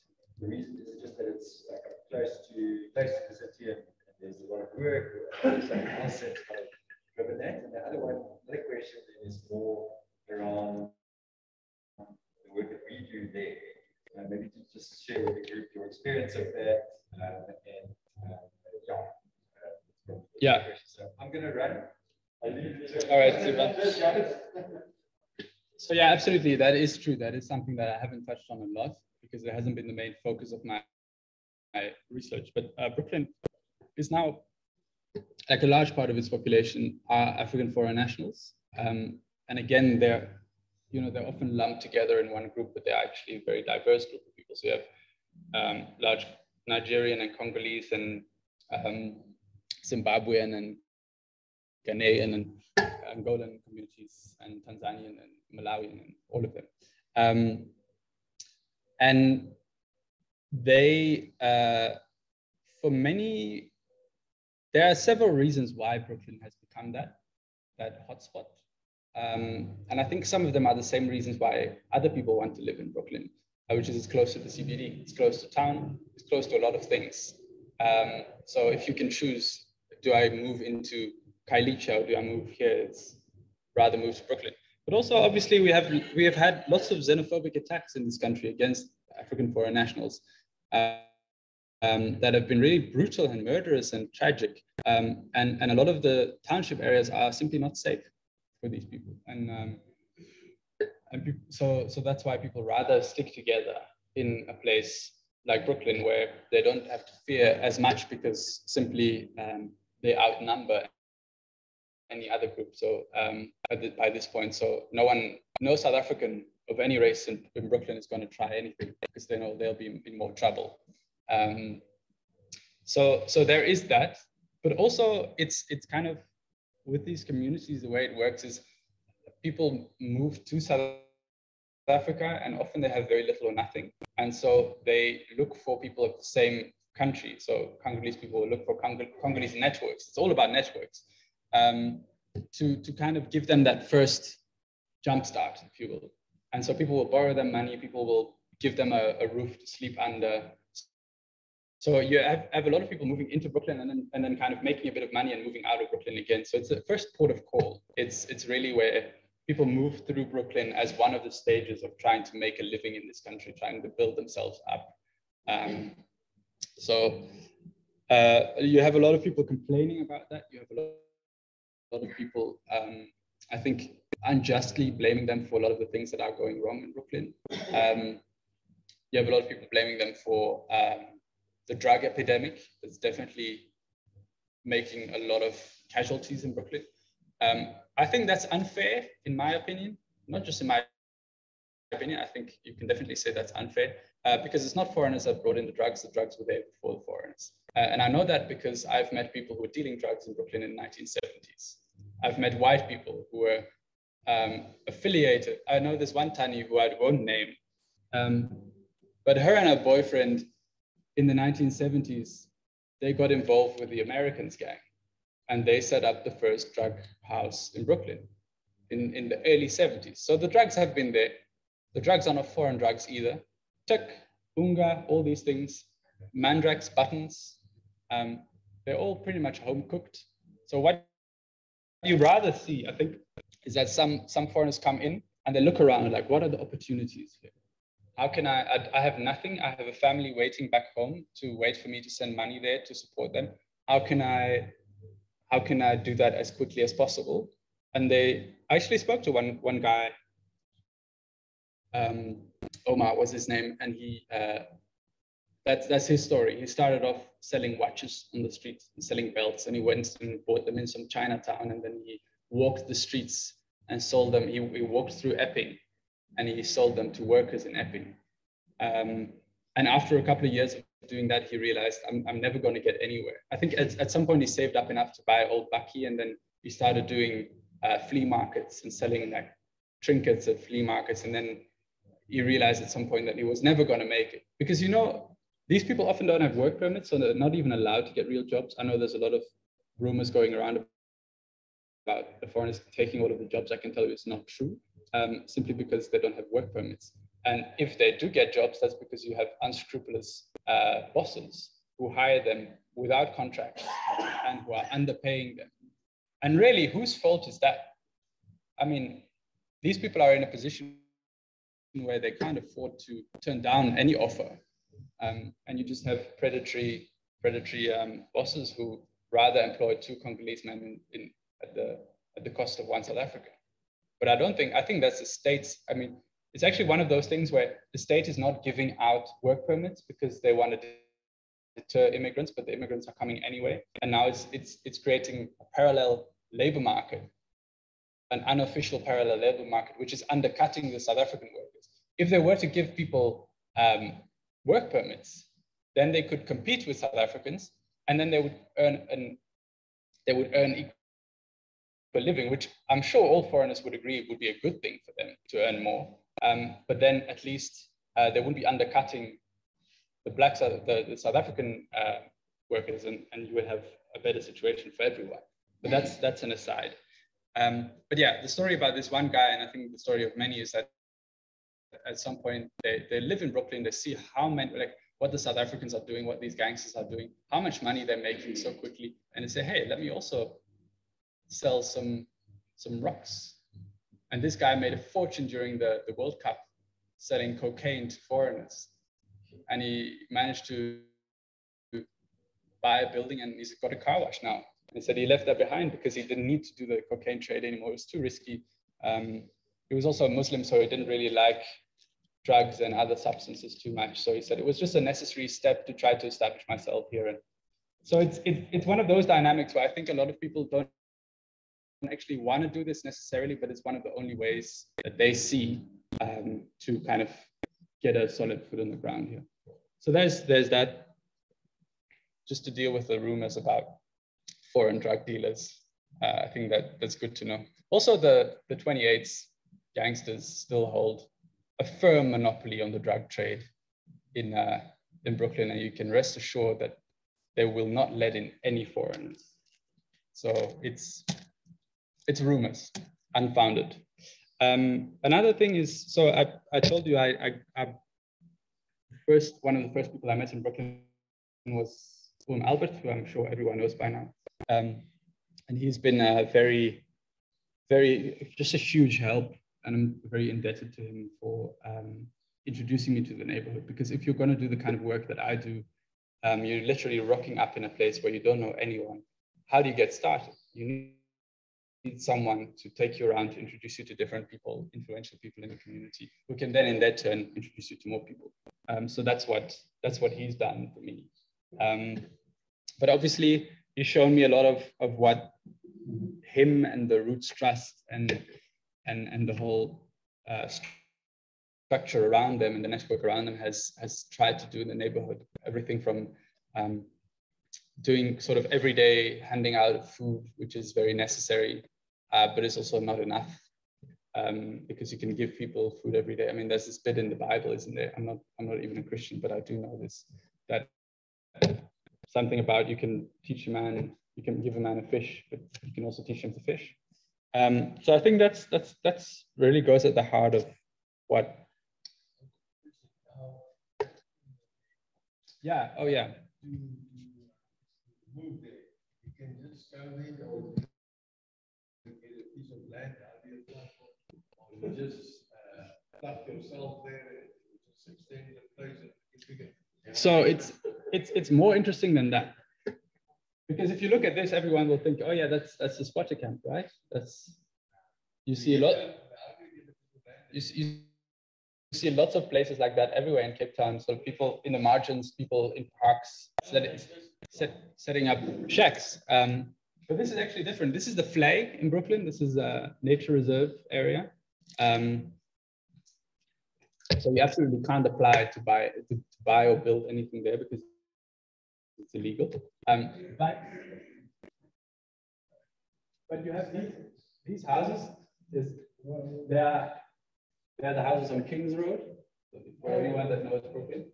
the reason is it just that it's like close to close to the city and, and there's a lot of work or something else kind of driven that. And the other one, other question is more around the work that we do there. Uh, maybe to just share with the group your experience of that um, and uh, yeah. Uh, Yeah. So I'm going to run. All right, super. So yeah, absolutely, that is true. That is something that I haven't touched on a lot because it hasn't been the main focus of my, my research. But uh, Brooklyn is now like a large part of its population are African foreign nationals, um, and again, they're you know they're often lumped together in one group, but they're actually a very diverse group of people. So you have um, large Nigerian and Congolese and um, Zimbabwean and Ghanaian and Angolan communities and Tanzanian and Malawian and all of them. Um, and they, uh, for many, there are several reasons why Brooklyn has become that, that hotspot. Um, and I think some of them are the same reasons why other people want to live in Brooklyn, uh, which is it's close to the CBD, it's close to town, it's close to a lot of things. Um, so if you can choose, do I move into Khayelitsha I move here? It's rather move to Brooklyn. But also, obviously, we have we have had lots of xenophobic attacks in this country against African foreign nationals uh, um, that have been really brutal and murderous and tragic. Um, and and a lot of the township areas are simply not safe for these people. And um, and so so that's why people rather stick together in a place like Brooklyn, where they don't have to fear as much because simply um, they outnumber any other group. So um, by this point, so no one, no South African of any race in, in Brooklyn is going to try anything because they know they'll be in, in more trouble. Um, so so there is that, but also it's it's kind of with these communities the way it works is people move to South Africa and often they have very little or nothing, and so they look for people of the same country. So Congolese people look for Cong- Congolese networks. It's all about networks um, to, to kind of give them that first jump start, if you will. And so people will borrow them money, people will give them a, a roof to sleep under. So you have, have a lot of people moving into Brooklyn and then, and then kind of making a bit of money and moving out of Brooklyn again. So it's the first port of call. It's, it's really where people move through Brooklyn as one of the stages of trying to make a living in this country, trying to build themselves up. Um, so uh, you have a lot of people complaining about that. You have a lot lot of people, um, I think, unjustly blaming them for a lot of the things that are going wrong in Brooklyn. Um, you have a lot of people blaming them for um, the drug epidemic that's definitely making a lot of casualties in Brooklyn. Um, I think that's unfair, in my opinion, not just in my opinion. I think you can definitely say that's unfair uh, because it's not foreigners that brought in the drugs. The drugs were there before the foreigners. Uh, and I know that because I've met people who were dealing drugs in Brooklyn in the 1970s. I've met white people who were um, affiliated. I know this one Tannie who I won't name, um, but her and her boyfriend in the 1970s, they got involved with the Americans gang and they set up the first drug house in Brooklyn in, in the early 70s. So the drugs have been there. The drugs are not foreign drugs either. Tik, unga, all these things, mandrax, buttons, um, they're all pretty much home cooked. So what you rather see, I think, is that some some foreigners come in and they look around like, what are the opportunities here? How can I, I? I have nothing. I have a family waiting back home to wait for me to send money there to support them. How can I? How can I do that as quickly as possible? And they I actually spoke to one one guy. Um, Omar was his name, and he uh, that's that's his story. He started off selling watches on the streets selling belts, and he went and bought them in some Chinatown, and then he walked the streets and sold them. He, he walked through Epping and he sold them to workers in Epping. Um, and after a couple of years of doing that, he realized I'm, I'm never going to get anywhere. I think at, at some point he saved up enough to buy old bakkie and then he started doing uh, flea markets and selling like trinkets at flea markets. And then he realized at some point that he was never going to make it because, you know, these people often don't have work permits, so they're not even allowed to get real jobs. I know there's a lot of rumors going around about the foreigners taking all of the jobs. I can tell you it's not true, um, simply because they don't have work permits. And if they do get jobs, that's because you have unscrupulous uh, bosses who hire them without contracts and who are underpaying them. And really, whose fault is that? I mean, these people are in a position where they can't afford to turn down any offer um, and you just have predatory, predatory um, bosses who rather employ two Congolese men in, in, at, the, at the cost of one South African. But I don't think, I think that's the state's, I mean, it's actually one of those things where the state is not giving out work permits because they want to deter immigrants, but the immigrants are coming anyway. And now it's, it's, it's creating a parallel labor market, an unofficial parallel labor market, which is undercutting the South African workers. If they were to give people um, work permits, then they could compete with South Africans, and then they would earn an, they would earn equal living, which I'm sure all foreigners would agree would be a good thing for them to earn more. Um, but then at least uh, they wouldn't be undercutting the black the, the South African uh, workers, and, and you would have a better situation for everyone. But that's that's an aside. Um, but yeah, the story about this one guy, and I think the story of many is that at some point they, they live in Brooklyn, they see how many, like what the South Africans are doing, what these gangsters are doing, how much money they're making so quickly. And they say, hey, let me also sell some, some rocks. And this guy made a fortune during the, the World Cup selling cocaine to foreigners. And he managed to buy a building and he's got a car wash now. And he said he left that behind because he didn't need to do the cocaine trade anymore. It was too risky. Um, he was also a Muslim, so he didn't really like drugs and other substances too much. So he said it was just a necessary step to try to establish myself here. And so it's it, it's one of those dynamics where I think a lot of people don't actually want to do this necessarily, but it's one of the only ways that they see um, to kind of get a solid foot on the ground here. So there's there's that. Just to deal with the rumors about foreign drug dealers, uh, I think that that's good to know. Also, the the 28s gangsters still hold a firm monopoly on the drug trade in, uh, in Brooklyn, and you can rest assured that they will not let in any foreigners. So it's, it's rumors, unfounded. Um, another thing is, so I, I told you I, I, I, first, one of the first people I met in Brooklyn was Willem Albert, who I'm sure everyone knows by now. Um, and he's been a very, very, just a huge help and I'm very indebted to him for um, introducing me to the neighborhood. Because if you're going to do the kind of work that I do, um, you're literally rocking up in a place where you don't know anyone. How do you get started? You need someone to take you around to introduce you to different people, influential people in the community, who can then, in their turn, introduce you to more people. Um, so that's what that's what he's done for me. Um, but obviously, he's shown me a lot of of what him and the Roots Trust and and, and the whole uh, structure around them and the network around them has, has tried to do in the neighborhood. Everything from um, doing sort of everyday handing out food, which is very necessary, uh, but it's also not enough um, because you can give people food every day. I mean, there's this bit in the Bible, isn't there? I'm not, I'm not even a Christian, but I do know this, that something about you can teach a man, you can give a man a fish, but you can also teach him to fish. Um, so I think that's that's that's really goes at the heart of what. Yeah. Oh yeah. So it's it's it's more interesting than that. Because if you look at this, everyone will think, oh yeah, that's that's a squatter camp, right? That's you see a lot. You, you see lots of places like that everywhere in Cape Town. So people in the margins, people in parks, set, set, setting up shacks. Um, but this is actually different. This is the flag in Brooklyn. This is a nature reserve area. Um, so you absolutely can't apply to buy to, to buy or build anything there because it's illegal. Um, but, but you have these, these houses. Is they're they're the houses on Kings Road for anyone that knows Brooklyn.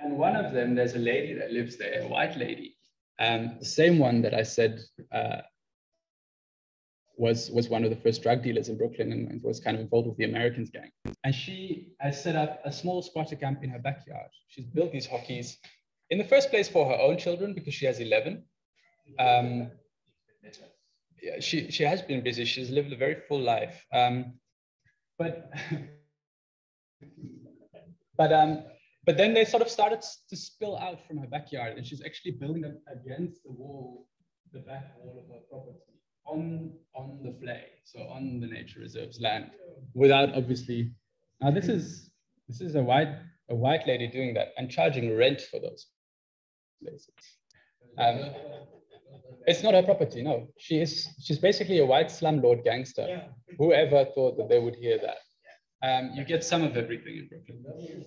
And one of them, there's a lady that lives there, a white lady, um, the same one that I said uh, was was one of the first drug dealers in Brooklyn and, and, was kind of involved with the Americans gang. And she has set up a small squatter camp in her backyard. She's built these hockeys in the first place for her own children because she has 11. Um, yeah, she, she has been busy. She's lived a very full life. Um, but but um, but then they sort of started to spill out from her backyard, and she's actually building them against the wall, the back wall of her property, on on the vlei, so on the nature reserve's land, without obviously. Now this is this is a white a white lady doing that and charging rent for those Um, it's not her property, no. She is she's basically a white slumlord gangster. Yeah. Whoever thought that they would hear that? Um, you get some of everything in Brooklyn.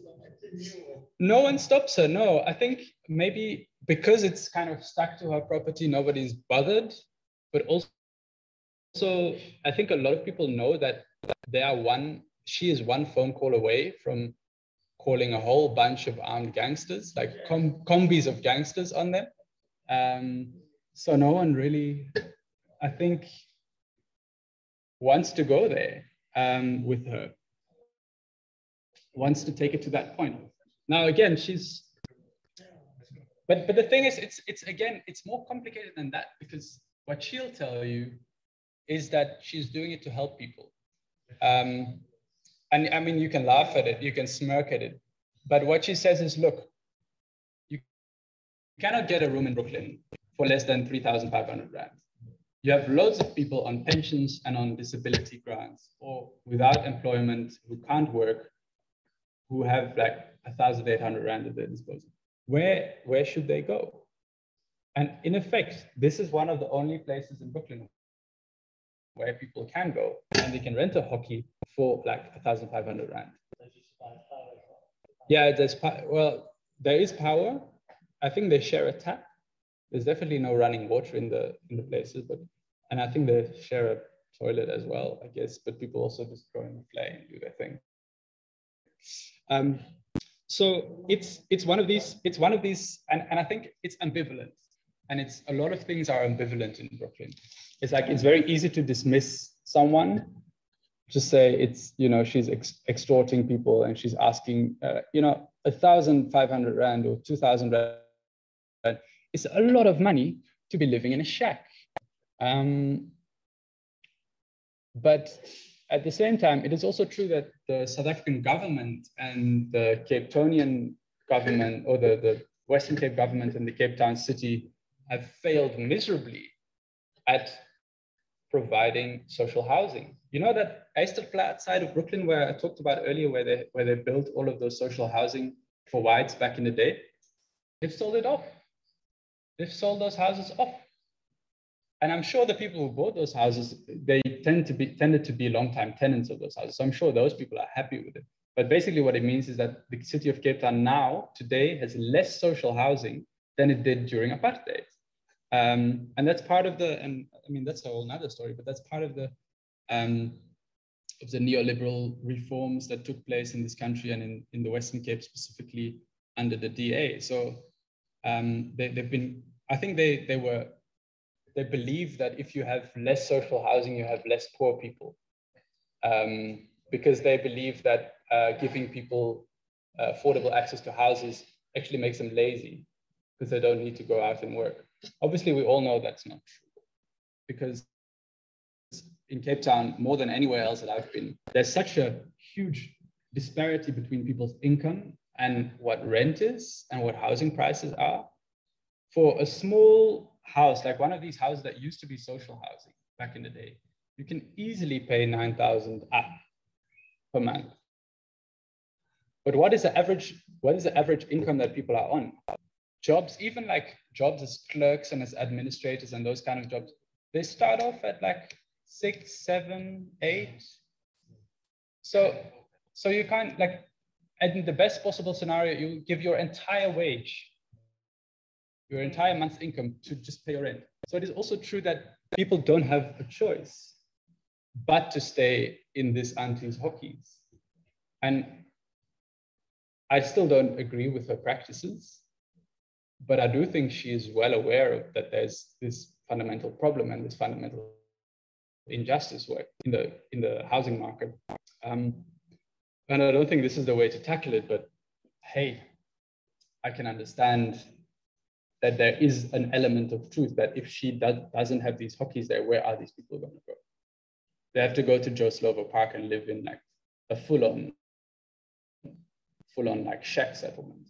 No one stops her. No, I think maybe because it's kind of stuck to her property, nobody's bothered. But also, also, I think a lot of people know that they are one. She is one phone call away from calling a whole bunch of armed gangsters, like com- combis of gangsters on them. Um, so no one really, I think, wants to go there um, with her wants to take it to that point. Now, again, she's, but, but the thing is, it's, it's again, it's more complicated than that because what she'll tell you is that she's doing it to help people. Um, and I mean, you can laugh at it, you can smirk at it, but what she says is, look, you cannot get a room in Brooklyn for less than 3,500 rand. You have loads of people on pensions and on disability grants or without employment who can't work who have like a thousand eight hundred rand at their disposal. Where where should they go? And in effect, this is one of the only places in Brooklyn where people can go and they can rent a hokkie for like thousand five hundred rand. Yeah, there's well, there is power. I think they share a tap. There's definitely no running water in the in the places, but and I think they share a toilet as well, I guess. But people also just go and play and do their thing. Um, so it's it's one of these it's one of these and, and I think it's ambivalent and it's a lot of things are ambivalent in Brooklyn. It's like it's very easy to dismiss someone, just say it's you know she's ex extorting people and she's asking uh, you know a thousand five hundred rand or two thousand rand. It's a lot of money to be living in a shack. Um, but at the same time, it is also true that the South African government and the Cape Townian government or the, the Western Cape government and the Cape Town city have failed miserably at providing social housing. You know that Ysterplaat side of Brooklyn where I talked about earlier, where they, where they built all of those social housing for whites back in the day? They've sold it off. They've sold those houses off and I'm sure the people who bought those houses, they tend to be tended to be long-time tenants of those houses. So I'm sure those people are happy with it. But basically what it means is that the city of Cape Town now, today, has less social housing than it did during apartheid. Um, and that's part of the, and I mean, that's a whole nother story, but that's part of the, um, of the neoliberal reforms that took place in this country and in, in the Western Cape specifically under the DA. So um, they, they've been, I think they, they were they believe that if you have less social housing, you have less poor people. Um, because they believe that uh, giving people uh, affordable access to houses actually makes them lazy because they don't need to go out and work. Obviously, we all know that's not true because in Cape Town, more than anywhere else that I've been, there's such a huge disparity between people's income and what rent is and what housing prices are. For a small house, like one of these houses that used to be social housing back in the day, you can easily pay 9,000 up per month. But what is the average, what is the average income that people are on? Jobs, even like jobs as clerks and as administrators and those kind of jobs, they start off at like six, seven, eight. So, so you can't like, in the best possible scenario, you give your entire wage, your entire month's income to just pay your rent. So it is also true that people don't have a choice but to stay in this auntie's hokkies. And I still don't agree with her practices, but I do think she is well aware of that there's this fundamental problem and this fundamental injustice work in the in the housing market. Um, and I don't think this is the way to tackle it, but hey, I can understand that there is an element of truth that if she does, doesn't have these hokkies there, where are these people going to go? They have to go to Joe Slovo Park and live in like a full-on, full-on like shack settlement.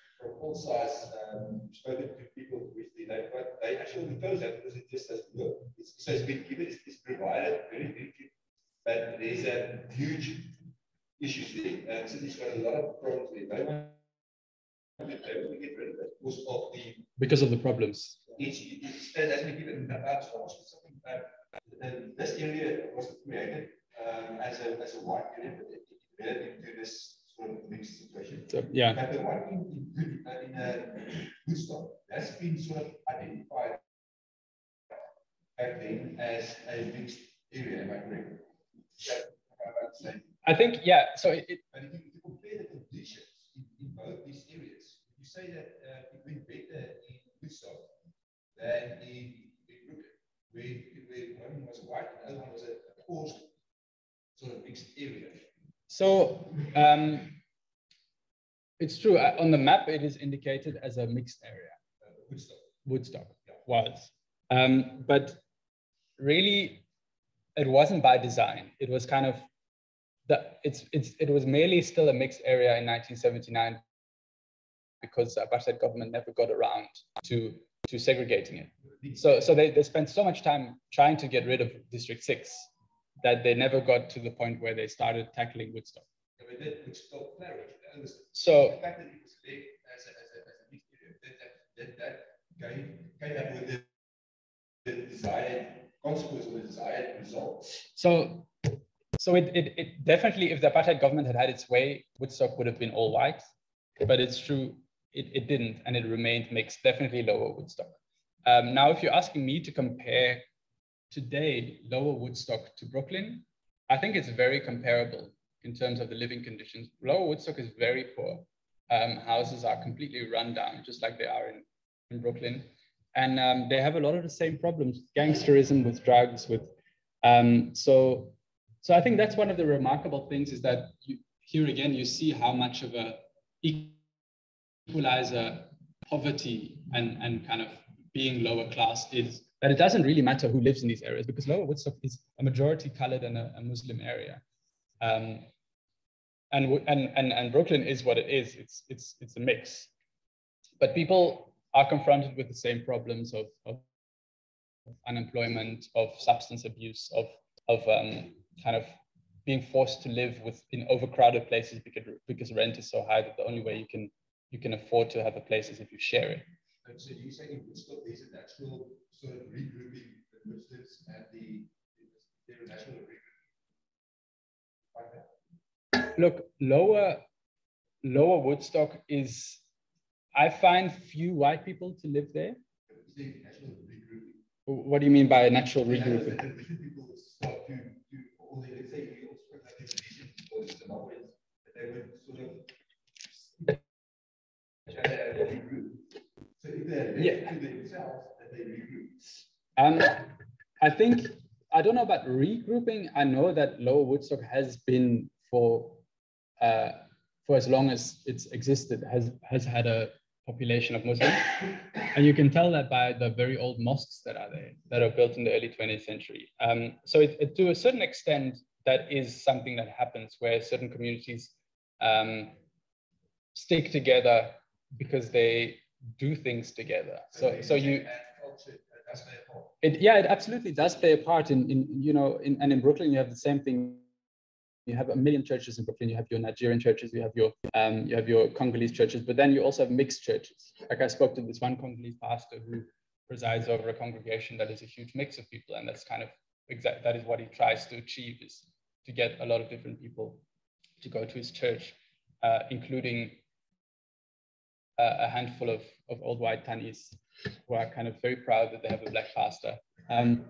from all sides, um, spoken to people with the neighborhood, they actually oppose that because it just doesn't work. It's, so it's been given, it's, it's provided very, very cheap. But there's a huge issues there. And city's got a lot of problems there. They want to get rid of it because of the Because of the problems. each, each, and as we give it about something, uh, this area was created, um, as a, as a white area, but it it into this sort of mixed situation. So, yeah. But the one in, in, Good- uh, in, uh, Woodstock, that's been sort of identified back then as a mixed area, am I correct? I think, yeah, so it, it- But if you, compare the conditions in, in both these areas, you say that uh, it went better in Woodstock than in, in Brooklyn, where, where one was white and the other one was a, a sort of mixed area. So um, it's true. uh, On the map, it is indicated as a mixed area. Uh, Woodstock. Woodstock was. Um, but really, it wasn't by design. It was kind of the it's it's it was merely still a mixed area in 1979 because the apartheid government never got around to to segregating it. So so they, they spent so much time trying to get rid of District Six that they never got to the point where they started tackling Woodstock. Yeah, but that Woodstock flourished. So- The fact that it was left as a, as a, as a mixed area, that, that, that, that came, came up with the, the desired consequence or the desired result. So, so it, it, it definitely, if the apartheid government had had its way, Woodstock would have been all white. But it's true, it, it didn't, and it remained mixed, definitely lower Woodstock. Um, now, if you're asking me to compare today lower Woodstock to Brooklyn, I think it's very comparable in terms of the living conditions. Lower Woodstock is very poor. Um, houses are completely run down, just like they are in, in Brooklyn. And um, they have a lot of the same problems, gangsterism with drugs, with um, so so I think that's one of the remarkable things is that you, here again you see how much of a equalizer poverty and and kind of being lower class is that it doesn't really matter who lives in these areas because Lower Woodstock is a majority colored and a, a Muslim area. Um, and, and, and, and Brooklyn is what it is. It's, it's, it's a mix. But people are confronted with the same problems of, of unemployment, of substance abuse, of, of um, kind of being forced to live with in overcrowded places because, because rent is so high that the only way you can you can afford to have a place is if you share it. And so you say in Woodstock, there's a natural sort of regrouping the Muslims and the, international regrouping. Look, lower lower Woodstock is I find few white people to live there? What do you mean by a natural regrouping? That the people would start to, to, all the, let's say, we also put like Indonesian or Zimbabweans, that they would sort of. each other and they regroup. So if they are Yeah. to themselves, that they regroup. Um, I think I don't know about regrouping. I know that Lower Woodstock has been for uh, for as long as it's existed has has had a population of Muslims, and you can tell that by the very old mosques that are there that are built in the early 20th century. Um, so it, it, to a certain extent, that is something that happens where certain communities um, stick together because they do things together. So, so you, it, yeah, it absolutely does play a part in, in you know, in, and in Brooklyn, you have the same thing. You have a million churches in Brooklyn. You have your Nigerian churches, you have your, um, you have your Congolese churches, but then you also have mixed churches. Like I spoke to this one Congolese pastor who presides over a congregation that is a huge mix of people, and that's kind of exact. That is what he tries to achieve is to get a lot of different people to go to his church, uh, including a handful of, of old white tannies who are kind of very proud that they have a black pastor. Um,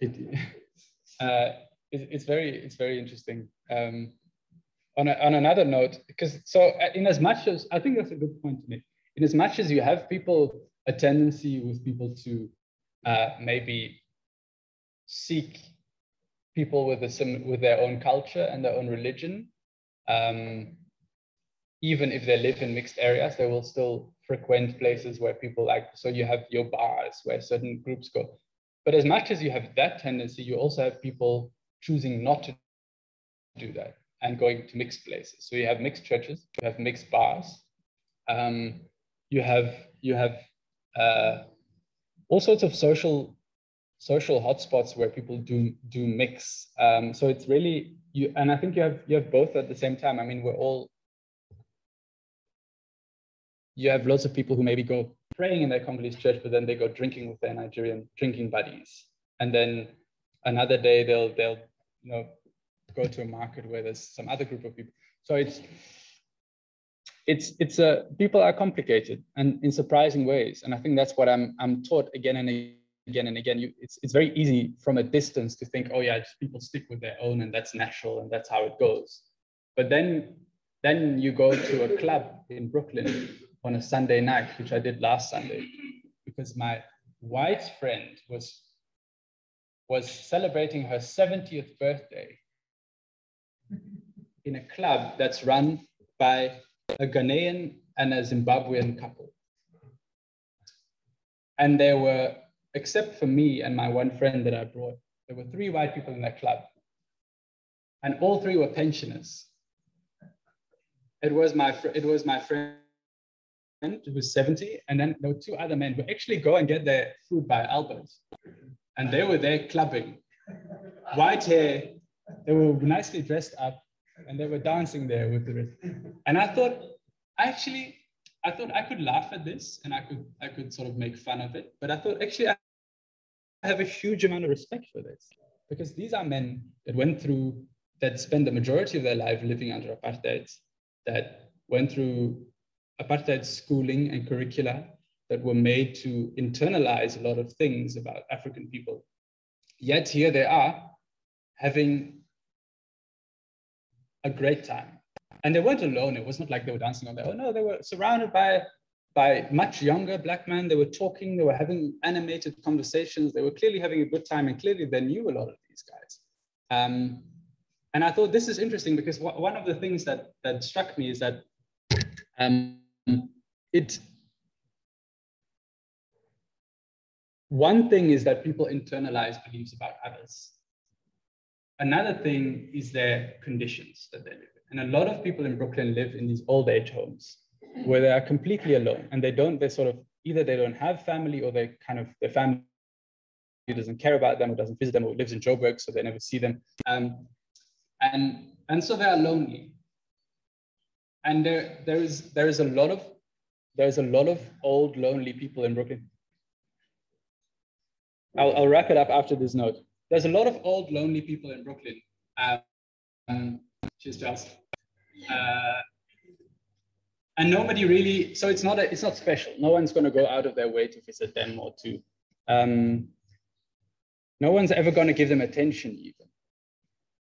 it, uh, it, it's very it's very interesting. Um, on, a, on another note, because so uh, in as much as I think that's a good point to make. In as much as you have people a tendency with people to uh, maybe seek people with a sim with their own culture and their own religion. Um, even if they live in mixed areas, they will still frequent places where people like. So you have your bars where certain groups go. But as much as you have that tendency, you also have people choosing not to do that and going to mixed places. So you have mixed churches, you have mixed bars, um, you have you have uh, all sorts of social social hotspots where people do do mix. Um, so it's really you, and I think you have you have both at the same time. I mean, we're all you have lots of people who maybe go praying in their Congolese church, but then they go drinking with their Nigerian drinking buddies, and then another day they'll they'll you know go to a market where there's some other group of people. So it's it's it's a people are complicated and in surprising ways, and I think that's what I'm I'm taught again and again and again. You, it's it's very easy from a distance to think, oh yeah, just people stick with their own, and that's natural, and that's how it goes. But then then you go to a club in Brooklyn on a Sunday night, which I did last Sunday, because my white friend was was celebrating her 70th birthday in a club that's run by a Ghanaian and a Zimbabwean couple. And there were, except for me and my one friend that I brought, there were three white people in that club. And all three were pensioners. It was my, it was my friend who was 70, and then there were two other men who actually go and get their food by Albert's. And they were there clubbing, white hair, they were nicely dressed up, and they were dancing there with the rest. And I thought, actually, I thought I could laugh at this and I could I could sort of make fun of it. But I thought actually I have a huge amount of respect for this because these are men that went through that spent the majority of their life living under apartheid, that went through apartheid schooling and curricula that were made to internalize a lot of things about African people. Yet here they are having a great time. And they weren't alone. It was not like they were dancing on their own. No, they were surrounded by, by much younger black men. They were talking, they were having animated conversations. They were clearly having a good time and clearly they knew a lot of these guys. Um, and I thought this is interesting because one of the things that, that struck me is that um, it, one thing is that people internalize beliefs about others. Another thing is their conditions that they live in. And a lot of people in Brooklyn live in these old age homes where they are completely alone and they don't, they sort of, either they don't have family or they kind of, their family doesn't care about them or doesn't visit them or lives in Joburg, so they never see them. Um, and, and so they are lonely. And there, there, is, there is a lot of, there's a lot of old, lonely people in Brooklyn. I'll, I'll wrap it up after this note there's a lot of old, lonely people in Brooklyn. Um, she's just, uh, and nobody really. So it's not a, it's not special. No one's going to go out of their way to visit them or to. Um, no one's ever going to give them attention even.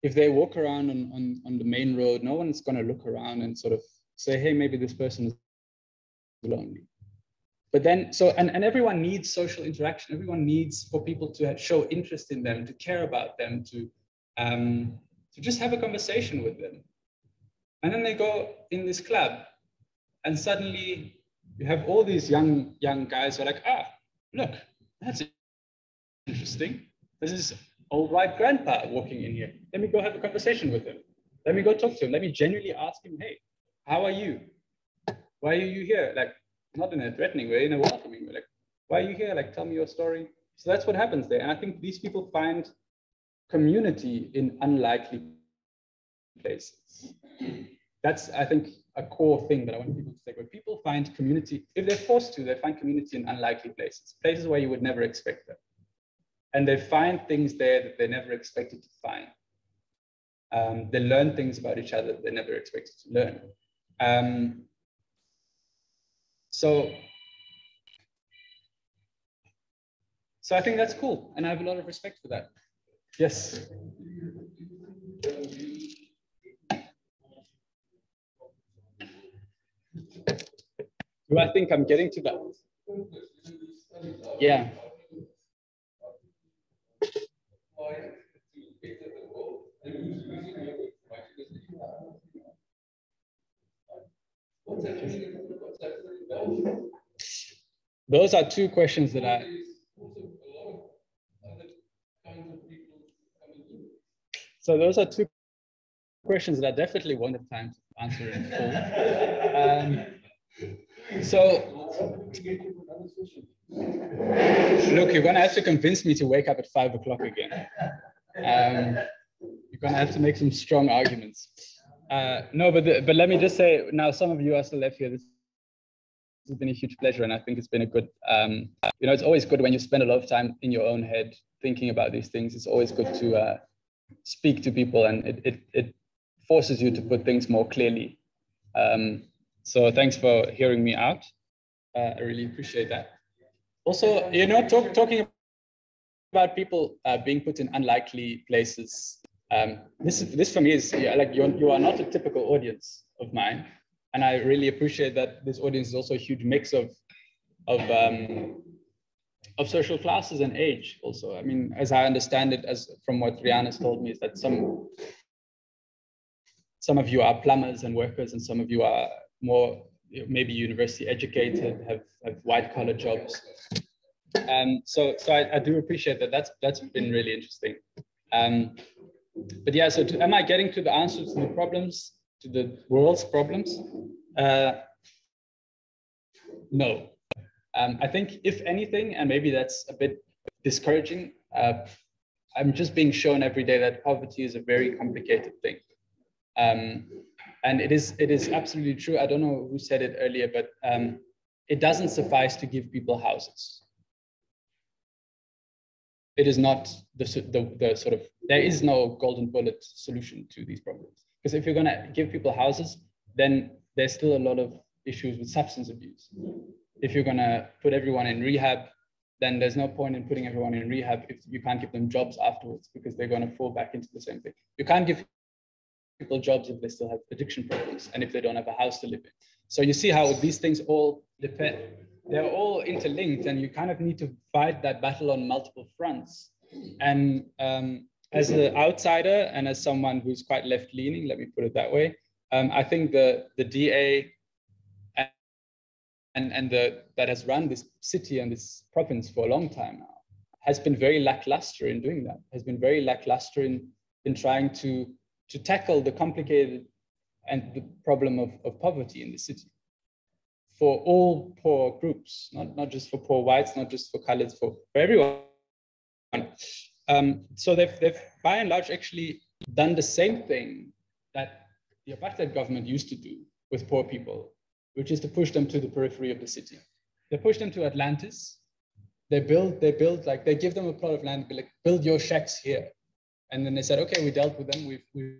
If they walk around on, on, on the main road, no one's going to look around and sort of say, hey, maybe this person is lonely. But then so and, and everyone needs social interaction. Everyone needs for people to show interest in them to care about them to um, to just have a conversation with them. And then they go in this club and suddenly you have all these young young guys who are like ah look that's interesting. This is old white grandpa walking in here. Let me go have a conversation with him. Let me go talk to him. Let me genuinely ask him, hey, how are you? Why are you here? Like, not in a threatening way, in a welcoming way. Like, why are you here? Like, tell me your story. So that's what happens there. And I think these people find community in unlikely places. That's, I think, a core thing that I want people to take. away. people find community, if they're forced to, they find community in unlikely places, places where you would never expect them. And they find things there that they never expected to find. Um, they learn things about each other they never expected to learn. Um, so, so I think that's cool, and I have a lot of respect for that. Yes. Do I think I'm getting to that? Yeah. Those are two questions that I. So those are two questions that I definitely have time to answer in full. Um, so, look, you're gonna have to convince me to wake up at five o'clock again. Um, you're gonna have to make some strong arguments. Uh, no, but the, but let me just say now, some of you are still left here. This has been a huge pleasure, and I think it's been a good. Um, you know, it's always good when you spend a lot of time in your own head thinking about these things. It's always good to uh, speak to people, and it, it it forces you to put things more clearly. Um, so thanks for hearing me out. Uh, I really appreciate that. Also, you know, talk, talking about people uh, being put in unlikely places. Um, this, this for me is yeah, like you're, you are not a typical audience of mine. And I really appreciate that this audience is also a huge mix of, of, um, of social classes and age also. I mean, as I understand it, as from what Rihanna's told me, is that some, some of you are plumbers and workers and some of you are more maybe university educated, have, have white collar jobs. Um, so so I, I, do appreciate that. That's that's been really interesting. Um, but yeah, so to, am I getting to the answers to the problems, to the world's problems? Uh, no. Um, I think if anything, and maybe that's a bit discouraging, uh, I'm just being shown every day that poverty is a very complicated thing. Um, and it is it is absolutely true. I don't know who said it earlier, but um, it doesn't suffice to give people houses. It is not the, the, the sort of there is no golden bullet solution to these problems. Because if you're going to give people houses, then there's still a lot of issues with substance abuse. If you're going to put everyone in rehab, then there's no point in putting everyone in rehab if you can't give them jobs afterwards because they're going to fall back into the same thing. You can't give people jobs if they still have addiction problems and if they don't have a house to live in. So you see how these things all depend, they're all interlinked and you kind of need to fight that battle on multiple fronts. And um, as an outsider and as someone who's quite left leaning, let me put it that way, um, I think the, the DA and, and, the, that has run this city and this province for a long time now has been very lackluster in doing that, has been very lackluster in, in trying to to tackle the complicated and the problem of, of poverty in the city for all poor groups, not, not just for poor whites, not just for coloreds, for, for everyone. Um, so they've, they've by and large actually done the same thing that the apartheid government used to do with poor people, which is to push them to the periphery of the city. They push them to Atlantis. They build, they build like they give them a plot of land, like build your shacks here. And then they said, okay, we dealt with them. We've, we've,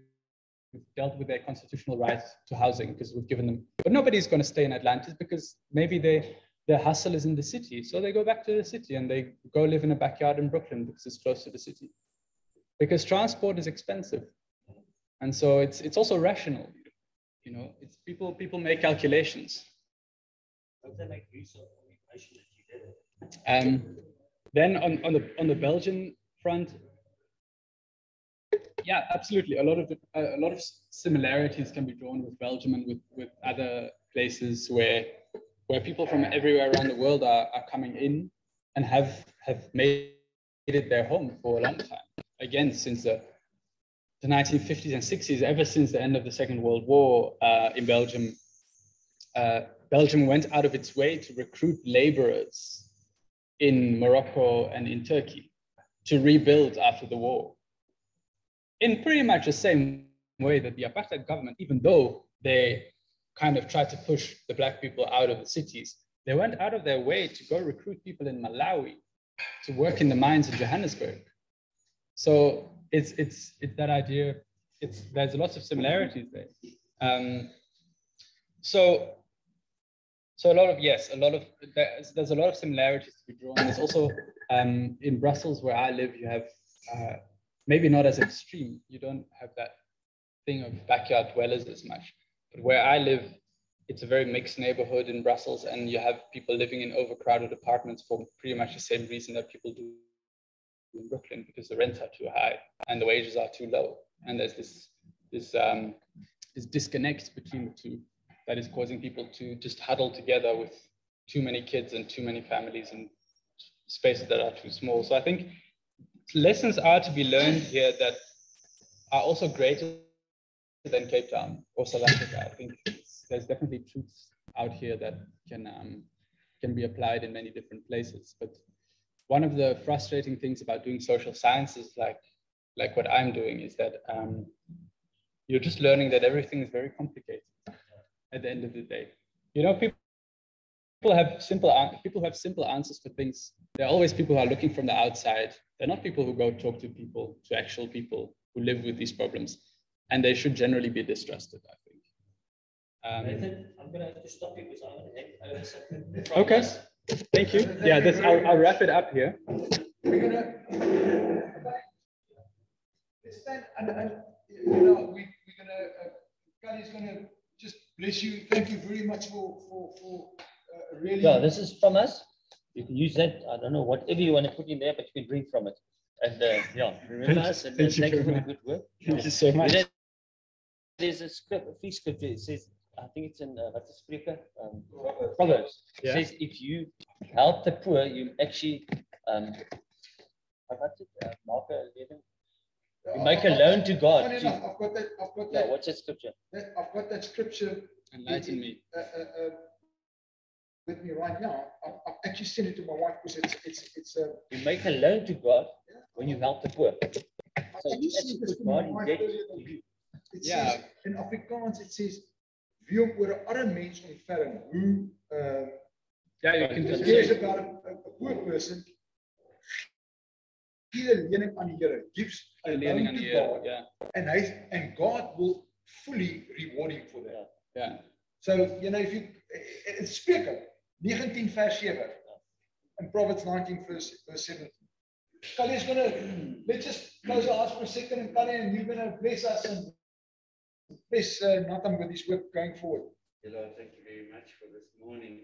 dealt with their constitutional rights to housing because we've given them, but nobody's going to stay in Atlantis because maybe they, their hustle is in the city. So they go back to the city and they go live in a backyard in Brooklyn because it's close to the city. Because transport is expensive. And so it's, it's also rational. You know, it's people, people make calculations. Um, then on, on, the, on the Belgian front, yeah, absolutely. A lot of a lot of similarities can be drawn with Belgium and with, with other places where where people from everywhere around the world are, are coming in and have have made it their home for a long time. again since the, the 1950s and 60s, ever since the end of the Second World War uh, in Belgium, uh, Belgium went out of its way to recruit laborers in Morocco and in Turkey to rebuild after the war. In pretty much the same way that the apartheid government, even though they kind of tried to push the black people out of the cities, they went out of their way to go recruit people in Malawi to work in the mines in Johannesburg. So it's it's it's that idea. It's there's lots of similarities there. Um, so so a lot of yes, a lot of there's, there's a lot of similarities to be drawn. There's also um, in Brussels where I live, you have uh, maybe not as extreme. You don't have that thing of backyard dwellers as much. But where I live, it's a very mixed neighborhood in Brussels, and you have people living in overcrowded apartments for pretty much the same reason that people do in Brooklyn, because the rents are too high and the wages are too low, and there's this this um, this disconnect between the two that is causing people to just huddle together with too many kids and too many families and spaces that are too small. So I think lessons are to be learned here that are also greater than Cape Town or South Africa. I think there's definitely truths out here that can um, can be applied in many different places. But one of the frustrating things about doing social sciences, like like what I'm doing, is that um, you're just learning that everything is very complicated at the end of the day. You know, people people have simple people have simple answers for things. There are always people who are looking from the outside. They're not people who go talk to people, to actual people who live with these problems, and they should generally be distrusted. I think. Um, I'm gonna have to stop you because I want to over something. Okay. thank you. Yeah, this I'll, I'll wrap it up here. We're gonna. And, and, you know, we, we're gonna, uh, Kali's gonna just bless you. Thank you very much for, for, for, uh, really. Yeah, this is from us. You can use that. I don't know, whatever you want to put in there, but you can drink from it. And uh, yeah, remember Thank- us and thank uh, you thank you for the good work. Thank you so much. There- There's a script, a free script. It says, I think it's in uh, what's the speaker? Um, Proverbs. It says if you help the poor, you actually um, what's it? Uh, Mark 11. You make a loan to God. Funny to- enough, I've got that, I've got that. Yeah, what's that scripture? that, I've got that scripture Enlighten me. uh, uh, uh, with me right now. I've, I've actually sent it to my wife because it's, it's, it's, uh, You make a loan to God when you help the poor. I've So actually you this to my wife earlier you. It Yeah. says, in Afrikaans, it says, wie om oor 'n arm mens ontferm, hoe, uh, Yeah, you can It just cares about a, a, a poor person. Gee 'n lening aan die Here, gives a leaning loan on to the Yeah, and hy and God will fully reward him for that. yeah. So, you know, if you, it's Spreuke 19 verse 7 and Proverbs 19 verse, verse 7. Kali is gonna, let's just close our eyes for a second and Kali, and you're gonna bless us and bless uh, Nathan with his work going forward. Hello, thank you very much for this morning.